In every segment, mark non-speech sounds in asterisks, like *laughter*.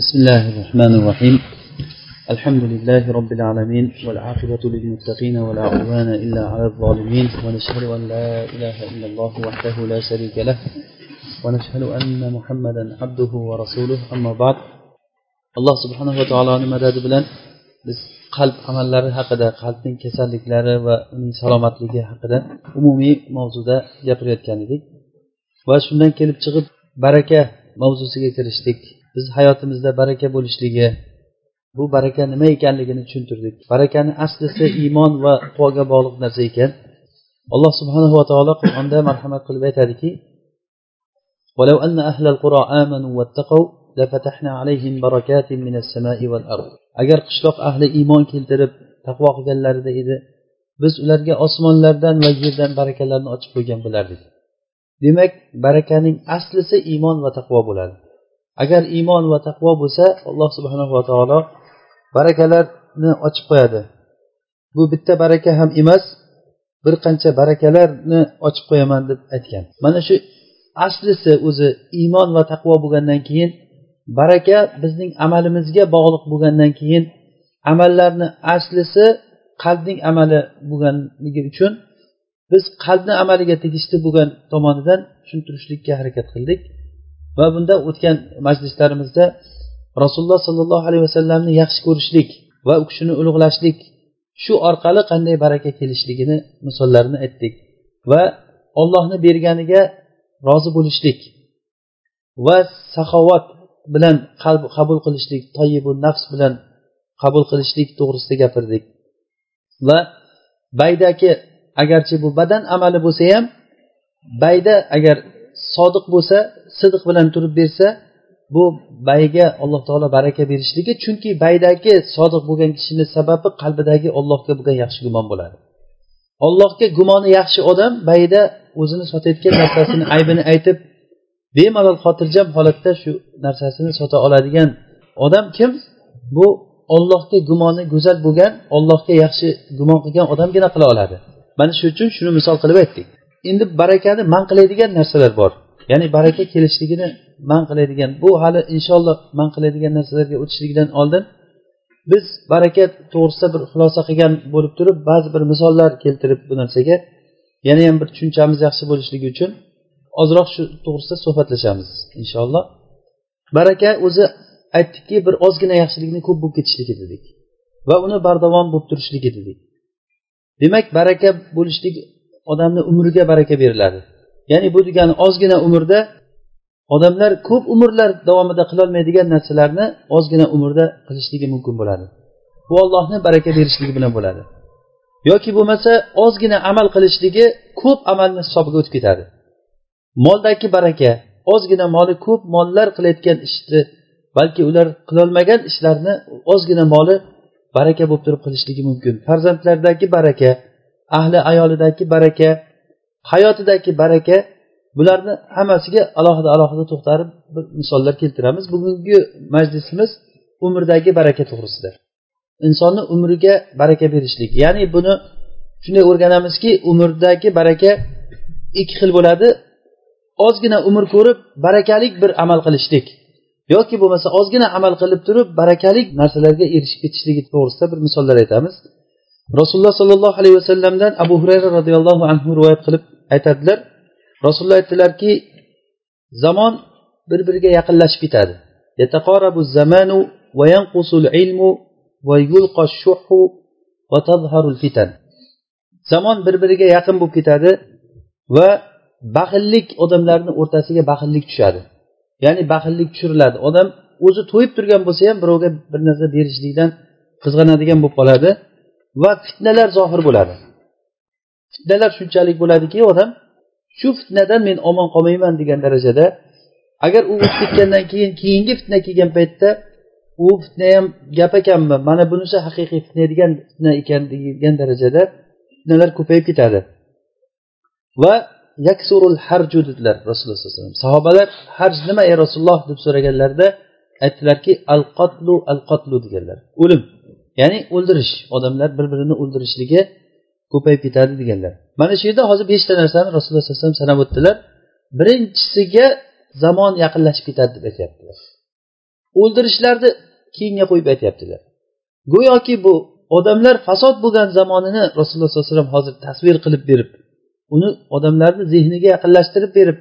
بسم الله الرحمن الرحيم. الحمد لله رب العالمين والعاقبة للمتقين ولا عدوان إلا على الظالمين. ونشهد أن لا إله إلا الله وحده لا شريك له. ونشهد أن محمدا عبده ورسوله. أما بعد الله سبحانه وتعالى مداد بلان biz qalb amallari haqida qalbning kasalliklari va uning salomatligi haqida umumiy mavzuda gapirayotgan edik. Va shundan kelib chiqib baraka mavzusiga kirishdik biz hayotimizda baraka bo'lishligi bu baraka nima ekanligini tushuntirdik barakani aslisi iymon va taqvoga bog'liq narsa ekan alloh subhanava taolo qur'onda marhamat qilib aytadiki ولو أن أهل القرى آمنوا واتقوا لفتحنا عليهم بركات من السماء والأرض agar qishloq ahli iymon keltirib taqvo qilganlarida edi biz ularga osmonlardan va yerdan barakalarni ochib qo'ygan bo'lardik demak barakaning aslisi iymon va taqvo bo'ladi Agar iymon va taqvo bo'lsa alloh subhanava taolo barakalarni ochib qo'yadi. Bu bitta baraka ham emas bir qancha barakalarni ochib qo'yaman deb aytgan. Mana shu aslisi o'zi iymon va taqvo bo'lgandan keyin baraka bizning amalimizga bog'liq bo'lgandan keyin amallarni aslisi qalbning amali bo'lganligi uchun biz qalbni amaliga tegishli bo'lgan tomonidan tushuntirishlikka harakat qildik. Va bunda o'tgan majlislarimizda rasululloh sollallohu alayhi vasallamni yaxshi ko'rishlik va u kishini ulug'lashlik shu orqali qanday baraka kelishligini misollarini aytdik va ollohni berganiga rozi bo'lishlik va saxovat bilan qabul qilishlik toyibu nafs bilan qabul qilishlik to'g'risida gapirdik. Va baydaki agarchi bu badan amali bo'lsa ham bayda agar sodiq bo'lsa sidiq bilan turib bersa bu bayga alloh taolo baraka berishligi chunki baydagi sodiq bo'lgan kishini sababi qalbidagi ollohga bo'lgan yaxshi gumon bo'ladi. Ollohga gumoni yaxshi odam bayda o'zini sotayotgan narsasini aybini aytib bemalol xotirjam holatda shu narsasini sota oladigan odam kim? Bu ollohga gumoni go'zal bo'lgan ollohga yaxshi gumon qilgan odamgina qila oladi. Mana shu uchun shuni misol qilib aytdik. Endi barakani man qiladigan narsalar bor. Ya'ni baraka kelishligini man qiladigan bu hali inshaalloh man qiladigan narsalarga o'tishlikdan oldin biz baraka to'g'risida bir xulosa qilgan bo'lib turib ba'zi bir misollar keltirib bu narsaga. Yana ham bir tushunchamiz yaxshi bo'lishligi uchun ozroq shu to'g'risida suhbatlashamiz inshaalloh. Baraka o'zi aytdikki bir ozgina yaxshilikni ko'p bo'lib ketishligi dedik va uni bardavom bo'lib turishligi dedik. Demak baraka bo'lishlik odamni umriga baraka beriladi. Ya'ni bu degani ozgina umrda odamlar ko'p umrlar davomida qilolmaydigan narsalarni ozgina umrda qilishligi mumkin bo'ladi. Bu ollohni baraka berishligi bilan bo'ladi. Yoki bo'lmasa ozgina amal qilishligi ko'p amalni hisobiga o'tib ketadi. Moldagi baraka ozgina moli ko'p mollar qilayotgan ishni balki ular qilolmagan ishlarni ozgina moli baraka bo'lib turib qilishligi mumkin. Farzandlardagi baraka ahli ayolidagi baraka hayotidagi baraka bularni hammasiga alohida alohida to'xtalib bir misollar keltiramiz. Bugungi majlisimiz umrdagi baraka to'g'risida. Insonni umriga baraka berishlik. Ya'ni buni shunday o'rganamizki umrdagi baraka ikki xil bo'ladi. Ozgina umr ko'rib barakalik bir amal qilishlik yoki bo'lmasa ozgina amal qilib turib barakalik narsalarga erishib ketishligi to'g'risida bir misollar aytamiz. Rasululloh sollallohu alayhi vasallamdan abu hurayra roziyallohu anhu rivoyat qilib aytadilar. Rasululloh aytdilarki zamon bir biriga yaqinlashib ketadi. Zamon bir biriga yaqin bo'lib ketadi va baxillik odamlarni o'rtasiga baxillik tushadi. Ya'ni baxillik tushiriladi. Odam o'zi to'yib turgan bo'lsa ham birovga bir narsa berishlikdan qizg'anadigan bo'lib qoladi. Va fitnalar zohir bo'ladi. Fitnalar shunchalik bo'ladiki odam shu fitnadan men omon qolmayman degan darajada agar u o'tib ketgandan keyin keyingi fitna kelgan paytda u fitna ham gap ekanmi mana bunisi haqiqiy fitna degan fitna ekan degan darajada fitnalar ko'payib ketadi. Va yaksurul harju dedilar rasululloh sallallohu alayhi vasallam. Sahobalar harj nima ey rasululloh? deb so'raganlarida aytdilarki al qotlu al qotlu deganlar. O'lim. Ya'ni o'ldirish odamlar bir birini o'ldirishligi ko'payib ketadi deganlar. Mana shu yerda hozir beshta narsani rasululloh sallallohu alayhi vasallam sanab o'tdilar. Birinchisiga zamon yaqinlashib ketadi deb aytyaptilar. O'ldirishlarni keyinga qo'yib aytyaptilar. Go'yoki bu odamlar fasod bo'lgan zamonini rasululloh sollallohu alayhi vasallam hozir tasvir qilib berib uni odamlarni zehniga yaqinlashtirib berib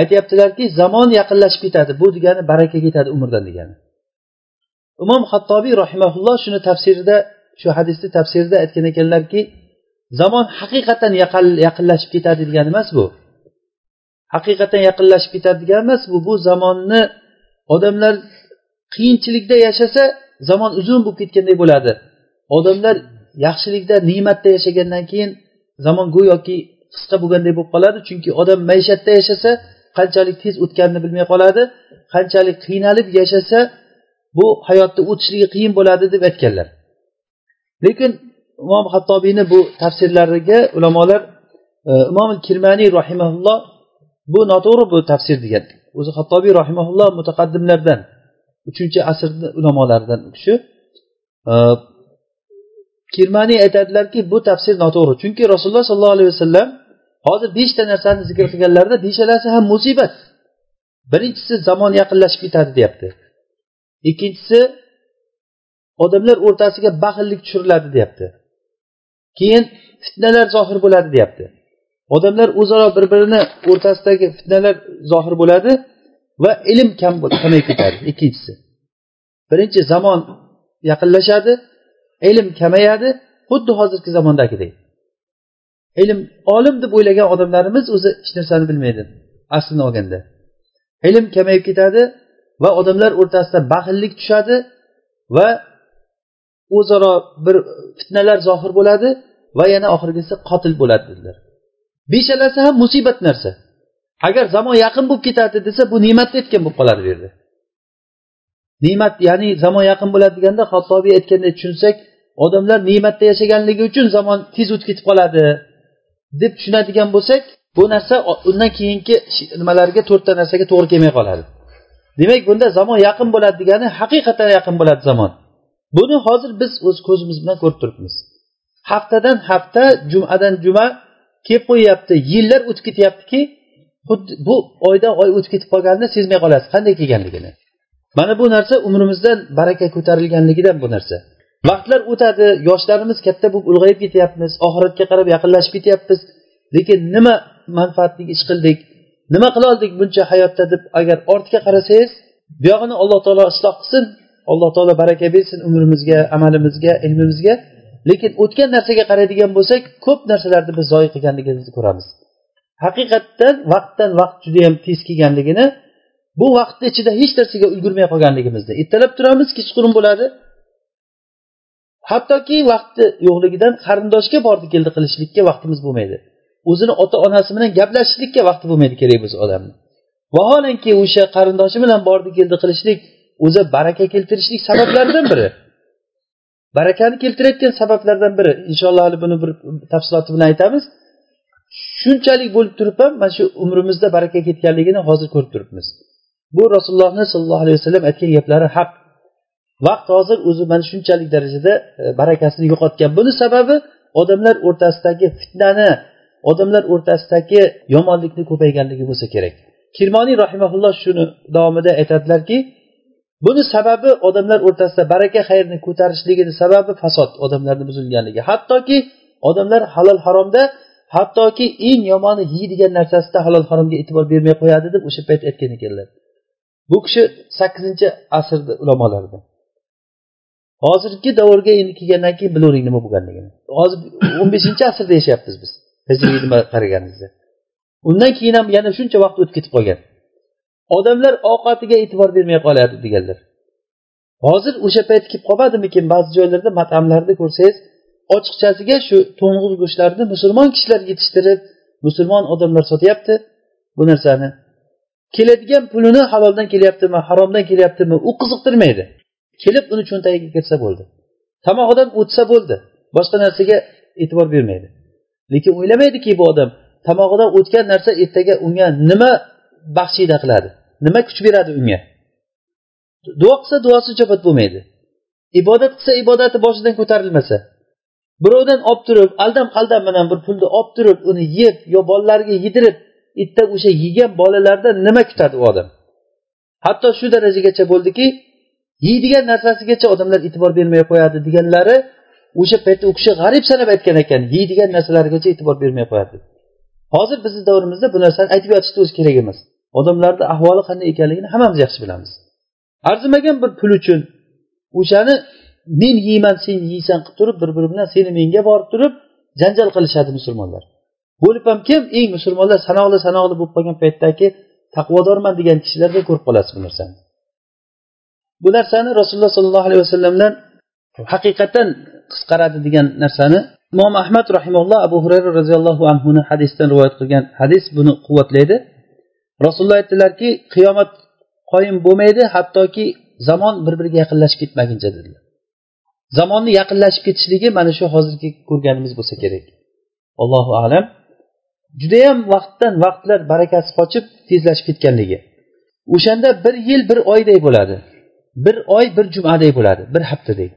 aytyaptilarki zamon yaqinlashib ketadi bu degani baraka ketadi umrdan degani. Imom hattobiy rahimaulloh shuni tafsirida shu hadisni tafsirida aytgan ekanlarki zamon haqiqatdan yaqinlashib ketadi degani emas bu. Haqiqatdan yaqinlashib ketadi degani emas bu bu zamonni odamlar qiyinchilikda yashasa zamon uzun bo'lib ketganday bo'ladi. Odamlar yaxshilikda ne'matda yashagandan keyin zamon go'yoki qisqa bo'lganday bo'lib qoladi. Chunki odam maishatda yashasa qanchalik tez o'tganini bilmay qoladi qanchalik qiynalib yashasa bu hayotni o'tishligi qiyin bo'ladi deb aytganlar. Lekin imom hattobiyni bu tafsirlariga ulamolar e, imom kirmaniy rahimaulloh bu noto'g'ri bu tafsir degan. O'zi hattobiy rahimaulloh mutaqaddimlardan uchinchi asrni ulamolaridan u kishi. E, kirmaniy aytadilarki bu tafsir noto'g'ri. Chunki rasululloh sollallohu alayhi vasallam hozir beshta narsani zikr qilganlarida beshalasi ham musibat. Birinchisi zamon yaqinlashib ketadi deyapti. Ikkinchisi odamlar o'rtasiga baxillik tushiriladi deyapti. Keyin fitnalar zohir bo'ladi deyapti. Odamlar o'zaro bir birini o'rtasidagi fitnalar zohir bo'ladi va ilm kam kamayib ketadi ikkinchisi. Birinchi zamon yaqinlashadi ilm kamayadi xuddi hozirgi zamondagidek. Ilm olim deb o'ylagan odamlarimiz o'zi hech narsani bilmaydi aslini olganda. Ilm kamayib ketadi va odamlar o'rtasida baxillik tushadi va o'zaro bir fitnalar zohir bo'ladi va yana oxirgisi qotil bo'ladi dedilar. Beshalasi ham musibat narsa. Agar zamon yaqin bo'lib ketadi desa bu ne'matni aytgan bo'lib qoladi bu yerda. Ne'mat ya'ni zamon yaqin bo'ladi deganda hattobiy aytganday tushunsak odamlar ne'matda yashaganligi uchun zamon tez o'tib ketib qoladi deb tushunadigan bo'lsak bu narsa undan keyingi nimalarga to'rtta narsaga to'g'ri kelmay qoladi. Demak bunda zamon yaqin bo'ladi degani haqiqatdan yaqin bo'ladi zamon. Buni hozir biz o'z ko'zimiz bilan ko'rib turibmiz. Haftadan hafta jumadan juma kelib qo'yyapti yillar o'tib ketyaptiki xuddi bu oydan oy o'tib ketib qolganini sezmay qolasiz qanday kelganligini. Mana bu narsa umrimizdan baraka ko'tarilganligidan bu narsa. Vaqtlar o'tadi yoshlarimiz katta bo'lib ulg'ayib ketyapmiz oxiratga qarab yaqinlashib ketyapmiz. Lekin nima manfaatli ish qildik nima qiloldik buncha hayotda deb agar ortga qarasangiz buyog'ini alloh taolo isloh qilsin. Alloh taolo baraka bersin umrimizga amalimizga ilmimizga. Lekin o'tgan narsaga qaraydigan bo'lsak ko'p narsalarni biz zoyi qilganligimizni ko'ramiz. Haqiqatdan vaqtdan vaqt judayam tez kelganligini bu vaqtni ichida hech narsaga ulgurmay qolganligimizni ertalab turamiz kechqurun bo'ladi. Hattoki vaqti yo'qligidan qarindoshga bordi keldi qilishlikka vaqtimiz bo'lmaydi. O'zini ota onasi bilan gaplashishlikka vaqti bo'lmaydi kerak bo'lsa odamni vaholanki o'sha qarindoshi bilan bordi keldi qilishlik o'zi baraka keltirishlik sabablaridan biri. Barakani keltirayotgan sabablardan biri. Inshaalloh hali buni bir tafsiloti bilan aytamiz. Shunchalik bo'lib turib ham mana shu umrimizda baraka ketganligini hozir ko'rib turibmiz. Bu rasulullohni sollallohu alayhi vasallam aytgan gaplari haq. Vaqt hozir o'zi mana shunchalik darajada e, barakasini yo'qotgan. Buni sababi odamlar o'rtasidagi fitnani odamlar o'rtasidagi yomonlikni ko'payganligi bo'lsa kerak. Kirmoniy rahimaulloh shuni davomida aytadilarki buni sababi odamlar o'rtasida baraka xayrni ko'tarishligini sababi fasod odamlarni buzilganligi. Hattoki odamlar halol haromda hattoki eng yomoni yeydigan narsasida halol haromga e'tibor bermay qo'yadi deb o'sha payt aytgan ekanlar. Bu kishi sakkizinchi asrni ulamolaridan hozirgi davrga endi kelgandan keyin bilavering nima bo'lganligini. Hozir o'n beshinchi asrda yashayapmiz biz. Hijriy nima qaraganimizda. Undan keyin ham yana shuncha vaqt o'tib ketib qolgan. Odamlar ovqatiga e'tibor bermay qoladi deganlar. Hozir o'sha payt kelib qolmadimikin ba'zi joylarda matamlarda ko'rsangiz ochiqchasiga shu to'ng'iz go'shtlarni musulmon kishilar yetishtirib musulmon odamlar sotyapti. Bu narsani keladigan pulini haloldan kelyaptimi haromdan kelyaptimi u qiziqtirmaydi. Kelib uni cho'ntagiga kirsa bo'ldi. Tomog'idan o'tsa bo'ldi boshqa narsaga e'tibor bermaydi. Lekin o'ylamaydiki bu odam tomog'idan o'tgan narsa ertaga unga nima baxshida qiladi nima kuch beradi unga? Duo qilsa duosi ijobat bo'lmaydi. Ibodat qilsa ibodati boshidan ko'tarilmasa birovdan olib turib aldam qaldam bilan bir pulni olib turib uni yeb yo bolalariga yedirib erta o'sha yegan bolalardan nima kutadi u odam? Hatto shu darajagacha bo'ldiki yeydigan narsasigacha odamlar e'tibor bermay qo'yadi deganlari o'sha paytda u kishi g'arib sanab aytgan ekan yeydigan narsalargacha e'tibor bermay qo'yadi. Hozir bizni davrimizda bu narsani aytib yotishni o'zi kerak emas. Odamlarni ahvoli qanday ekanligini hammamiz yaxshi bilamiz. Arzimagan bir pul uchun o'shani men yeyman sen yeysan qilib turib bir biri bilan seni menga borib turib janjal qilishadi musulmonlar. Bo'lib ham kim? Eng musulmonlar sanoqli sanoqli bo'lib qolgan paytdagi taqvodorman degan kishilarda ko'rib qolasiz bu narsani? Bu narsani rasululloh sollallohu alayhi vasallamdan haqiqatdan qisqaradi degan narsani imom ahmad rahimalloh abu hurayra roziyallohu anhuni hadisdan rivoyat qilgan hadis buni quvvatlaydi. Rasululloh aytdilarki qiyomat qoyim bo'lmaydi hattoki zamon bir biriga yaqinlashib ketmaguncha dedilar. Zamonni yaqinlashib ketishligi mana shu hozirgi ko'rganimiz bo'lsa kerak. Allohu alam. Judayam vaqtdan vaqtlar barakasi qochib tezlashib ketganligi. O'shanda bir yil bir oyday bo'ladi. Bir oy bir jumaday bo'ladi bir haftaday.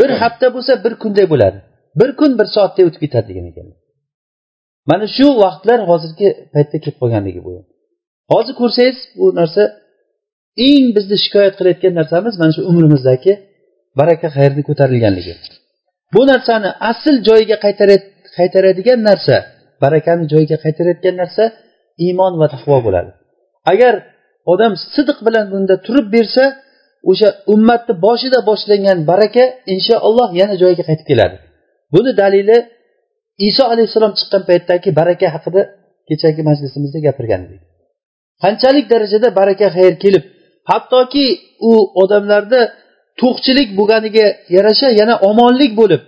Bir hafta bo'lsa bir kunday bo'ladi. Bir kun bir soatday o'tib ketadi degan ekanlar mana shu vaqtlar hozirgi paytda kelib qolganligi bu. Hozir ko'rsangiz bu narsa eng bizni shikoyat qilayotgan narsamiz mana shu umrimizdagi baraka xayrni ko'tarilganligi. Bu narsani asl joyiga qaytaradigan narsa barakani joyiga qaytarayotgan narsa iymon va taqvo bo'ladi. Agar odam sidiq bilan bunda turib bersa o'sha ummatni boshida boshlangan baraka inshaalloh yana joyiga qaytib keladi. Buni dalili iso alayhissalom chiqqan paytdagi baraka haqida kechagi majlisimizda gapirgan edik. Qanchalik darajada baraka xayr kelib hattoki u odamlarda to'qchilik bo'lganiga yarasha yana omonlik bo'lib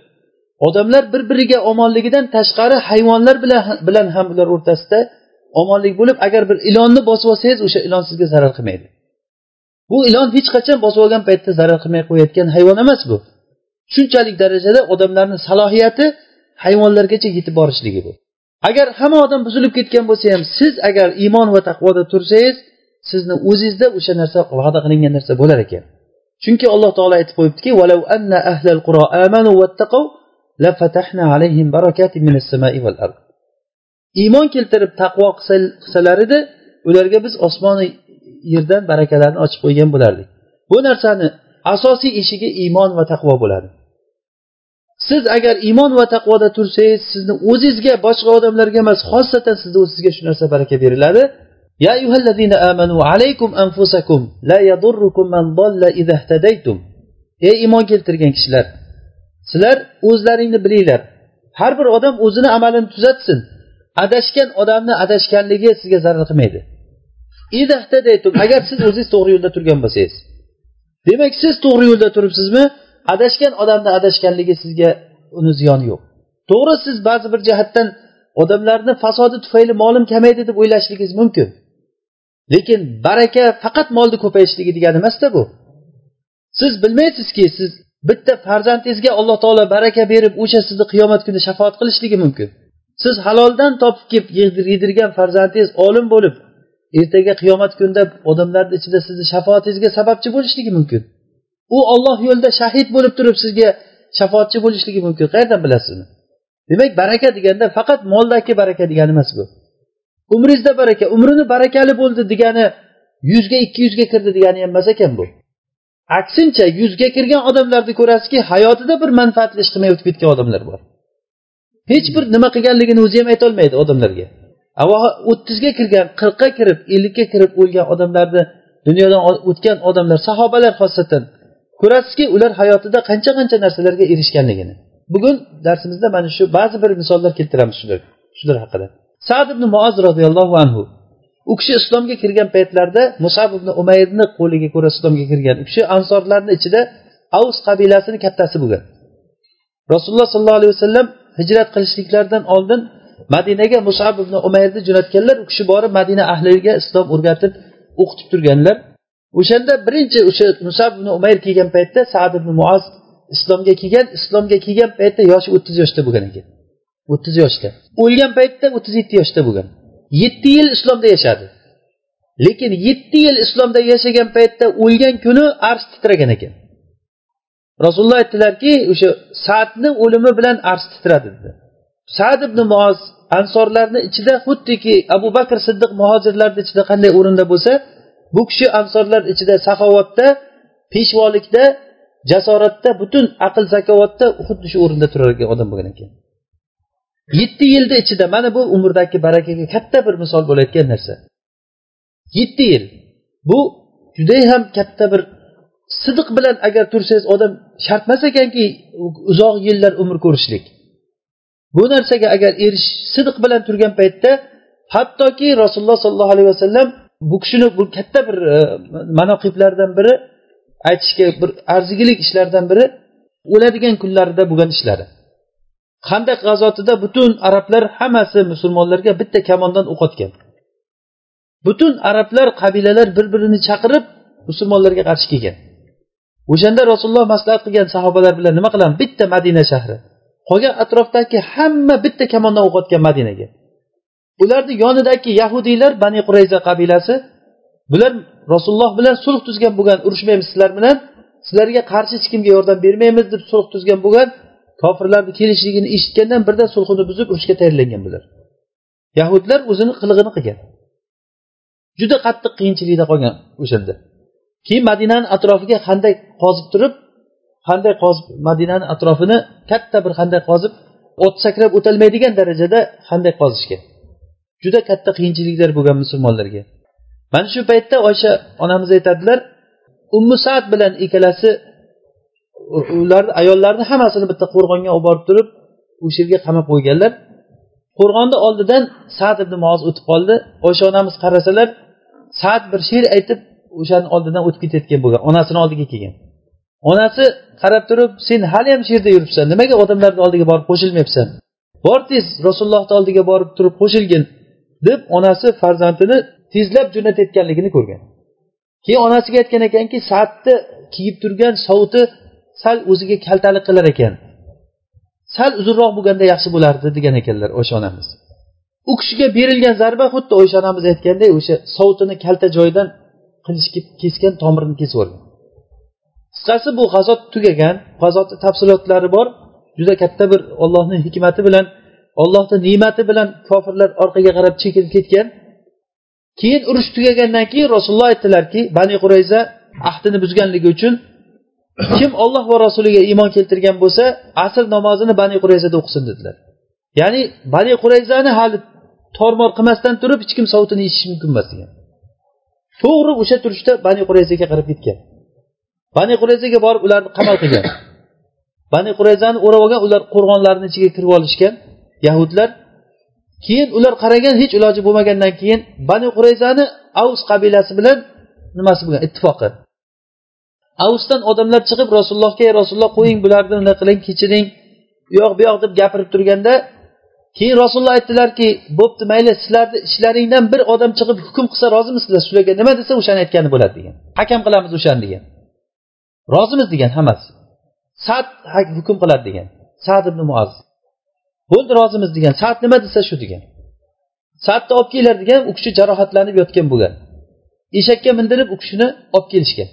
odamlar bir biriga omonligidan tashqari hayvonlar bilan bilan ham ular o'rtasida omonlik bo'lib agar bir ilonni bosib olsangiz o'sha ilon sizga zarar qilmaydi. Bu ilon hech qachon bosib olgan paytda zarar qilmay qo'yayotgan hayvon emas bu. Shunchalik darajada odamlarni salohiyati hayvonlargacha yetib borishligi bu. Agar hamma odam buzilib ketgan bo'lsa ham siz agar iymon va taqvoda tursangiz sizni o'zingizda o'sha narsa va'da qilingan narsa bo'lar ekan. Chunki alloh taolo aytib qo'yibdiki iymon keltirib taqvo qilsalar edi ularga biz osmoni yerdan barakalarni ochib qo'ygan bo'lardik bu narsani asosiy eshigi iymon va taqvo bo'ladi siz agar iymon va taqvoda tursangiz sizni o'zizga boshqa odamlarga emas xosatan sizni o'zizga shu narsa baraka beriladi يا أيها الذين آمنوا عليكم أنفسكم لا يضركم من ضل إذا اهتديتم ey iymon keltirgan kishilar sizlar o'zlaringni bilinglar har bir odam o'zini amalini tuzatsin adashgan odamni adashganligi sizga zarar qilmaydi Agar siz o'zingiz to'g'ri yo'lda turgan bo'lsangiz demak siz to'g'ri yo'lda turibsizmi? Adashgan odamni adashganligi sizga uni ziyoni yo'q. To'g'ri siz ba'zi bir jihatdan odamlarni fasodi tufayli molim kamaydi deb o'ylashligingiz mumkin. Lekin baraka faqat molni ko'payishligi degani emasda bu. Siz bilmaysizki siz bitta farzandingizga alloh taolo baraka berib o'sha sizni qiyomat kuni shafoat qilishligi mumkin. Siz haloldan topib kelib yedirgan farzandingiz olim bo'lib ertaga qiyomat kunida odamlarni ichida sizni shafoatingizga sababchi bo'lishligi mumkin. U olloh yo'lida shahid bo'lib turib sizga shafoatchi bo'lishligi mumkin. Qayerdan bilasiz uni? Demak baraka deganda faqat moldagi baraka degani emas bu. Umringizda baraka umrini barakali bo'ldi degani yuzga ikki yuzga kirdi degani ham emas ekan bu. Aksincha yuzga kirgan odamlarni ko'rasizki hayotida bir manfaatli ish qilmay o'tib ketgan odamlar bor. Hech bir nima qilganligini o'zi ham aytolmaydi odamlarga. O'ttizga kirgan qirqqa kirib ellikka kirib o'lgan odamlarni dunyodan o'tgan odamlar sahobalar xosatan ko'rasizki ular hayotida qancha qancha narsalarga erishganligini. Bugun darsimizda mana shu ba'zi bir misollar keltiramiz shular shular haqida. Sad ibn muoz roziyallohu anhu u kishi islomga kirgan paytlarida musab ibn umayrni qo'liga ko'ra islomga kirgan u kishi ansorlarni ichida avs qabilasini kattasi bo'lgan. Rasululloh sollallohu alayhi vasallam hijrat qilishliklaridan oldin madinaga musab ibn umayrni jo'natganlar u kishi borib madina ahliga islom o'rgatib o'qitib turganlar. O'shanda birinchi o'sha musab ibn umayr kelgan paytda sad ibn muoz islomga kelgan islomga kelgan paytda yoshi o'ttiz yoshda bo'lgan ekan. O'ttiz yoshda. O'lgan paytda o'ttiz yetti yoshda bo'lgan. Yetti yil islomda yashadi. Lekin yetti yil islomda yashagan paytda o'lgan kuni arsh titragan ekan. Rasululloh aytdilarki o'sha saadni o'limi bilan arsh titradi dedi. Sad ibn muoz ansorlarni ichida xuddiki abu bakr siddiq muhojirlarni ichida qanday o'rinda bo'lsa bu kishi ansorlar ichida saxovatda peshvolikda jasoratda butun aql zakovatda xuddi shu o'rinda turar odam bo'lgan ekan yetti yilni ichida mana bu umrdagi barakaga katta bir misol bo'layotgan narsa. Yetti yil. Bu judayam katta bir sidiq bilan agar tursangiz odam shart emas ekanki uzoq yillar umr ko'rishlik. Bu narsaga agar erish sidiq bilan turgan paytda hattoki rasululloh sollallohu alayhi vasallam bu kishini bu katta bir e, manoqiblardan biri aytishga bir arzigilik ishlardan biri o'ladigan kunlarida bo'lgan ishlari. Qandaq g'azotida butun arablar hammasi musulmonlarga bitta kamondan o'q otgan butun arablar qabilalar bir birini chaqirib musulmonlarga qarshi kelgan. O'shanda rasululloh maslahat qilgan sahobalar bilan nima qilamiz? Bitta madina shahri. Qolgan atrofdagi hamma bitta kamondan o'q otgan madinaga. Ularni yonidagi yahudiylar bani qurayza qabilasi bular rasululloh bilan sulh tuzgan bo'lgan urushmaymiz sizlar bilan sizlarga qarshi hech kimga yordam bermaymiz deb sulh tuzgan bo'lgan kofirlarni kelishligini eshitgandan birdan sulhini buzib urushga tayyorlangan bular. Yahudlar o'zini qilig'ini qilgan. Juda qattiq qiyinchilikda qolgan o'shanda. Keyin madinani atrofiga qanday qozib turib qanday qozib madinani atrofini katta bir qanday qozib ot sakrab o'tolmaydigan darajada qanday qozishgan juda katta qiyinchiliklar bo'lgan musulmonlarga. Mana shu paytda oysha onamiz aytadilar ummu saad bilan ikkalasi ularni ayollarni hammasini bitta qo'rg'onga olib borib turib o'sha yerga qamab qo'yganlar. Qo'rg'onni oldidan sad ibn moz o'tib qoldi. Oysha onamiz qarasalar sad bir she'r aytib o'shani oldidan o'tib ketayotgan bo'lgan onasini oldiga kelgan. Onasi qarab turib sen haliyam shu yerda yuribsan nimaga odamlarni oldiga borib qo'shilmayapsan? Bor tez rasulullohni oldiga borib turib qo'shilgin deb onasi farzandini tezlab jo'natayotganligini ko'rgan. Keyin onasiga aytgan ekanki saatni kiyib turgan sovuti sal o'ziga kaltalik qilar ekan. Sal uzunroq bo'lganda yaxshi bo'lardi degan ekanlar o'sha onamiz. U kishiga berilgan zarba xuddi o'sha onamiz aytganday o'sha sovutini kalta joyidan qilich kesgan tomirini kesib yuborgan qisqasi bu g'azot tugagan g'azotni tafsilotlari bor. Juda katta bir ollohni hikmati bilan ollohni ne'mati bilan kofirlar orqaga qarab chekinib ketgan. Keyin urush tugagandan keyin rasululloh aytdilarki bani qurayza ahdini buzganligi uchun kim olloh va rasuliga iymon keltirgan bo'lsa asr namozini bani qurayzada o'qisin dedilar. Ya'ni bani qurayzani hali tormor qilmasdan turib hech kim sovutini yechishi mumkin emas degan. To'g'ri o'sha turishda bani qurayzaga qarab ketgan. Bani qurayzaga borib ularni qamal qilgan. *coughs* Bani qurayzani o'rab olgan ular qo'rg'onlarni ichiga kirib olishgan yahudlar. Keyin ular qaragan hech iloji bo'lmagandan keyin bani qurayzani avs qabilasi bilan nimasi bo'lgan? Ittifoqi. Avsdan odamlar chiqib rasulullohga ey rasululloh qo'ying bularni nima qiling kechiring u yoq bu yoq deb gapirib turganda keyin rasululloh aytdilarki bo'pti mayli sizlarni ishlaringdan bir odam chiqib hukm qilsa rozimisizlar shularga nima desa o'shani aytgani bo'ladi degan. Hakam qilamiz o'shani degan rozimiz degan hammasi. Sad hukm qiladi degan. Sad ibn muaz. Bo'ldi rozimiz degan. Sad nima desa shu degan. Sadni olib kelinglar degan u kishi jarohatlanib yotgan bo'lgan. Eshakka mindirib u kishini olib kelishgan.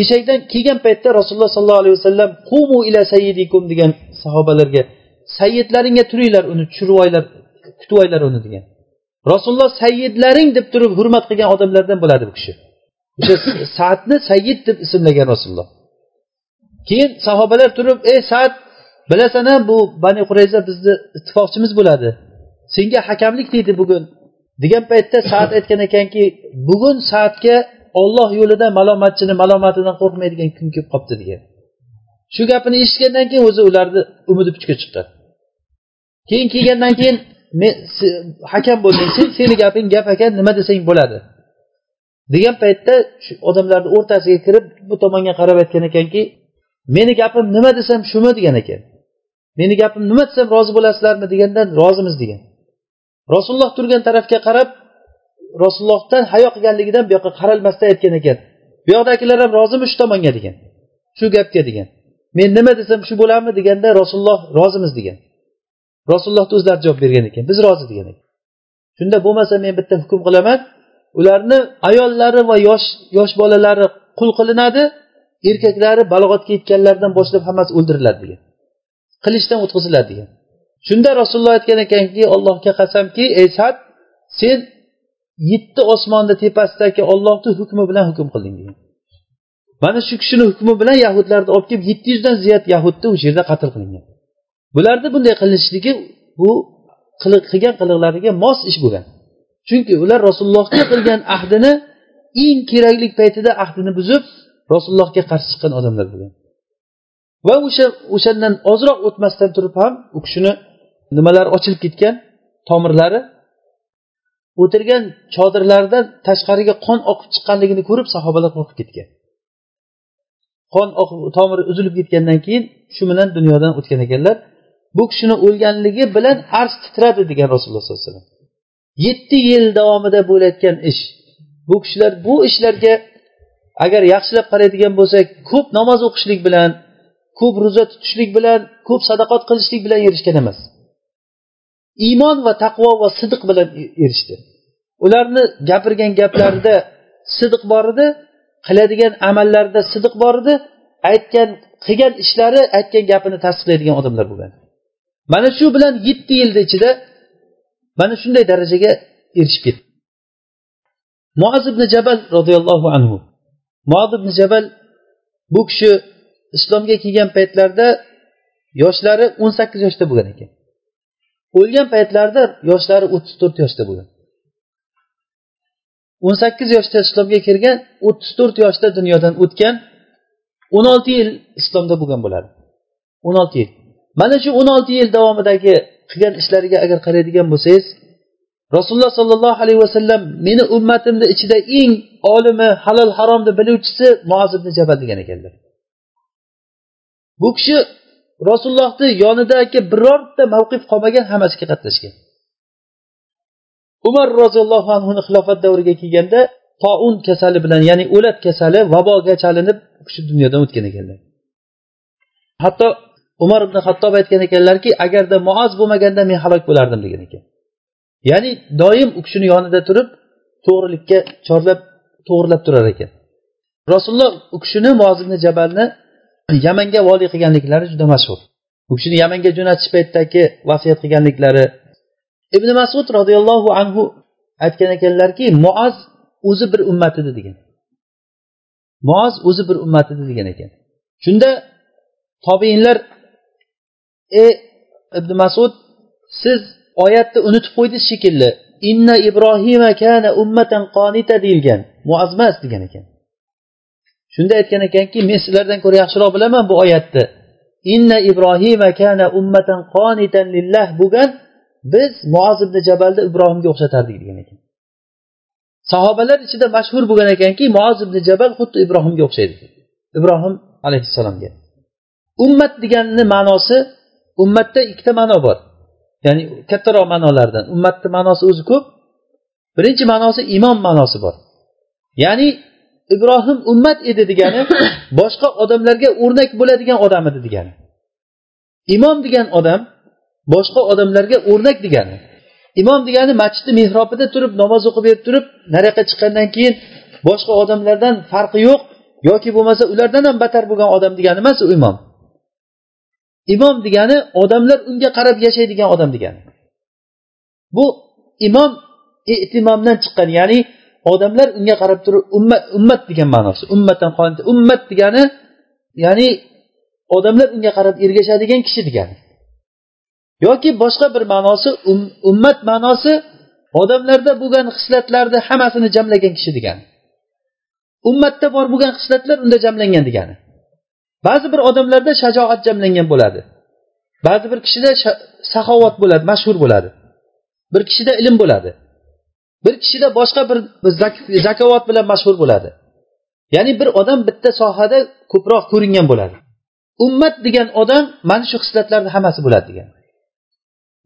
Eshakdan kelgan paytda rasululloh sollallohu alayhi vasallam qumu ila sayyidikum degan sahobalarga sayyidlaringga turinglar uni tushirib olinglar kutib olinglar uni degan. Rasululloh sayyidlaring deb turib hurmat qilgan odamlardan bo'ladi bu kishi. O'sha saadni sayyid deb ismlagan rasululloh. Keyin sahobalar turib ey saad bilasan a bu bani qurayza bizni ittifoqchimiz bo'ladi. Senga hakamlik deydi bugun. Degan paytda saad aytgan ekanki bugun saatga olloh yo'lida malomatchini malomatidan qo'rqmaydigan kun kelib qolibdi degan. Shu gapini eshitgandan keyin o'zi ularni umidi puchga chiqqan keyin kelgandan keyin men hakam bo'lding sen seni gaping gap ekan nima desang bo'ladi. Degan paytda shu odamlarni o'rtasiga kirib bu tomonga qarab aytgan ekanki meni gapim nima desam shumi? degan ekan. Meni gapim nima desam rozi bo'lasizlarmi? deganda rozimiz degan. Rasululloh turgan tarafga qarab rasulullohdan hayo qilganligidan bu yoqqa qaralmasdan aytgan ekan. Bu yoqdagilar ham rozimi shu tomonga? degan. Shu gapga? degan. Men nima desam shu bo'ladimi deganda rasululloh rozimiz degan. Rasulullohni o'zlari javob bergan ekan. Biz rozi degan ekan. Shunda bo'lmasa men bitta hukm qilaman. Ularni ayollari va yosh yosh bolalari qul qilinadi erkaklari balog'atga yetganlaridan boshlab hammasi o'ldiriladi degan. Qilichdan o'tkaziladi degan. Shunda rasululloh aytgan ekanki allohga qasamki ey sad sen yetti osmonni tepasidagi ollohni hukmi bilan hukm qilding degan. Mana shu kishini hukmi bilan yahudlarni olib kelib yetti yuzdan ziyod yahudni o'sha yerda qatl qilingan bularni bunday qilinishligi bu qilgan qiliqlariga mos ish bo'lgan. Chunki ular rasulullohga qilgan ahdini eng kerakli paytida ahdini buzib rasulullohga qarshi chiqqan odamlar bo'lgan. Va o'sha o'shandan ozroq o'tmasdan turib ham u kishini nimalari ochilib ketgan tomirlari o'tirgan chodirlaridan tashqariga qon oqib chiqqanligini ko'rib sahobalar qo'rqib ketgan. Qon tomiri uzilib ketgandan keyin shu bilan dunyodan o'tgan ekanlar. Bu kishini o'lganligi bilan arsh titradi degan rasululloh sollallohu alayhi vasallam. Yetti yil davomida bo'layotgan ish. Bu kishilar bu ishlarga agar yaxshilab qaraydigan bo'lsak ko'p namoz o'qishlik bilan ko'p ro'za tutishlik bilan ko'p sadaqat qilishlik bilan erishgan emas. Iymon va taqvo va sidiq bilan e, erishdi. Ularni gapirgan gaplarida sidiq bor edi qiladigan amallarida sidiq bor edi aytgan qilgan ishlari aytgan gapini tasdiqlaydigan odamlar bo'lgan. Mana shu bilan yetti yilni ichida mana shunday darajaga erishib ketdi. Muaz ibn jabal roziyallohu anhu. Muaz ibn jabal bu kishi islomga kelgan paytlarida yoshlari o'n sakkiz yoshda bo'lgan ekan. O'lgan paytlarida yoshlari o'ttiz to'rt yoshda bo'lgan. o'n sakkiz yoshda islomga kirgan o'ttiz to'rt yoshda dunyodan o'tgan o'n olti yil islomda bo'lgan bo'ladi. O'n olti yil. Mana shu o'n olti yil davomidagi qilgan ishlariga agar qaraydigan bo'lsangiz rasululloh sollallohu alayhi vasallam meni ummatimni ichida eng olimi halol haromni biluvchisi muoz ibn jabal degan ekanlar. Bu kishi rasulullohni yonidagi birorta mavqif qolmagan hammasiga qatnashgan. Umar roziyallohu anhuni xilofat davriga kelganda toun kasali bilan ya'ni o'lat kasali vaboga chalinib u kishi dunyodan o'tgan ekanlar. Hatto umar ibn hattob aytgan ekanlarki agarda muoz bo'lmaganda men halok bo'lardim degan ekan. Ya'ni doim u kishini yonida turib to'g'rilikka chorlab to'g'irlab turar ekan. Rasululloh u kishini muoz ibn jabalni yamanga voliy qilganliklari juda mashhur. U kishini yamanga jo'natish paytidagi vasiyat qilganliklari. Ibn masud roziyallohu anhu aytgan ekanlarki muoz o'zi bir ummat edi degan. Muoz o'zi bir ummat edi degan ekan. Shunda tobeinlar ey ibn masud siz oyatni unutib qo'ydingiz shekilli. Inna ibrohima kana ummatan qonita deyilgan. Muazmas degan ekan. Shunda aytgan ekanki men sizlardan ko'ra yaxshiroq bilaman bu oyatni. Inna ibrohima kana ummatan qonitan lillah bo'lgan biz muoz ibn jabalni ibrohimga o'xshatardik degan ekan. Sahobalar ichida mashhur bo'lgan ekanki muoz ibn jabal xuddi ibrohimga o'xshaydi. Ibrohim alayhissalomga. Ummat deganni ma'nosi ummatda ikkita ma'no bor. Ya'ni kattaroq ma'nolardan. Ummatni ma'nosi o'zi ko'p birinchi ma'nosi imom ma'nosi bor. Ya'ni ibrohim ummat edi degani *coughs* boshqa odamlarga o'rnak bo'ladigan odam edi degani. Imom degan odam boshqa odamlarga o'rnak degani. Imom degani masjidni mehrobida turib namoz o'qib berib turib nariyoqqa chiqqandan keyin boshqa odamlardan farqi yo'q yoki bo'lmasa ulardan ham battar bo'lgan odam degani emas u imom imom degani odamlar unga qarab yashaydigan odam degani. Bu imom e'timomdan chiqqan ya'ni odamlar unga qarab turib ummat ummat degan ma'nosi ummatdan ummat degani ya'ni odamlar unga qarab ergashadigan kishi degani. Yoki boshqa bir ma'nosi um, ummat ma'nosi odamlarda bo'lgan xislatlarni hammasini jamlagan kishi degani. Ummatda bor bo'lgan xislatlar unda jamlangan degani. Ba'zi bir odamlarda shajoat jamlangan bo'ladi. Ba'zi bir kishida saxovat bo'ladi mashhur bo'ladi. Bir kishida ilm bo'ladi. Bir kishida boshqa bir zakovat bilan mashhur bo'ladi. Ya'ni bir odam bitta sohada ko'proq ko'ringan bo'ladi. Ummat degan odam mana shu xislatlarni hammasi bo'ladi degan.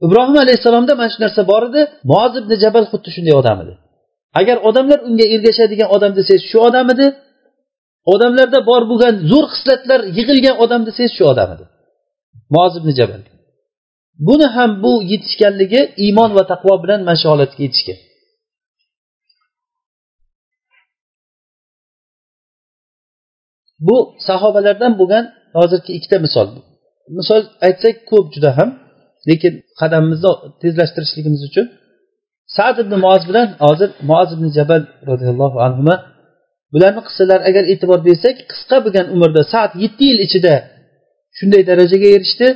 Ibrohim alayhissalomda mana shu narsa bor edi moz ibn jabal xuddi shunday odam edi. Agar odamlar unga ergashadigan odam desangiz shu odam edi odamlarda bor bo'lgan zo'r xislatlar yig'ilgan odam desangiz shu odam edi. Moz ibn jabal. Buni ham bu yetishganligi iymon va taqvo bilan mana shu holatga yetishgan. Bu sahobalardan bo'lgan hozirgi ikkita misol. Misol aytsak ko'p juda ham lekin qadamimizni tezlashtirishligimiz uchun sad ibn muoz bilan hozir muoz ibn jabal roziyallohu anhu bularni qissalari agar e'tibor bersak qisqa bo'lgan umrda saat yetti yil ichida shunday darajaga erishdi.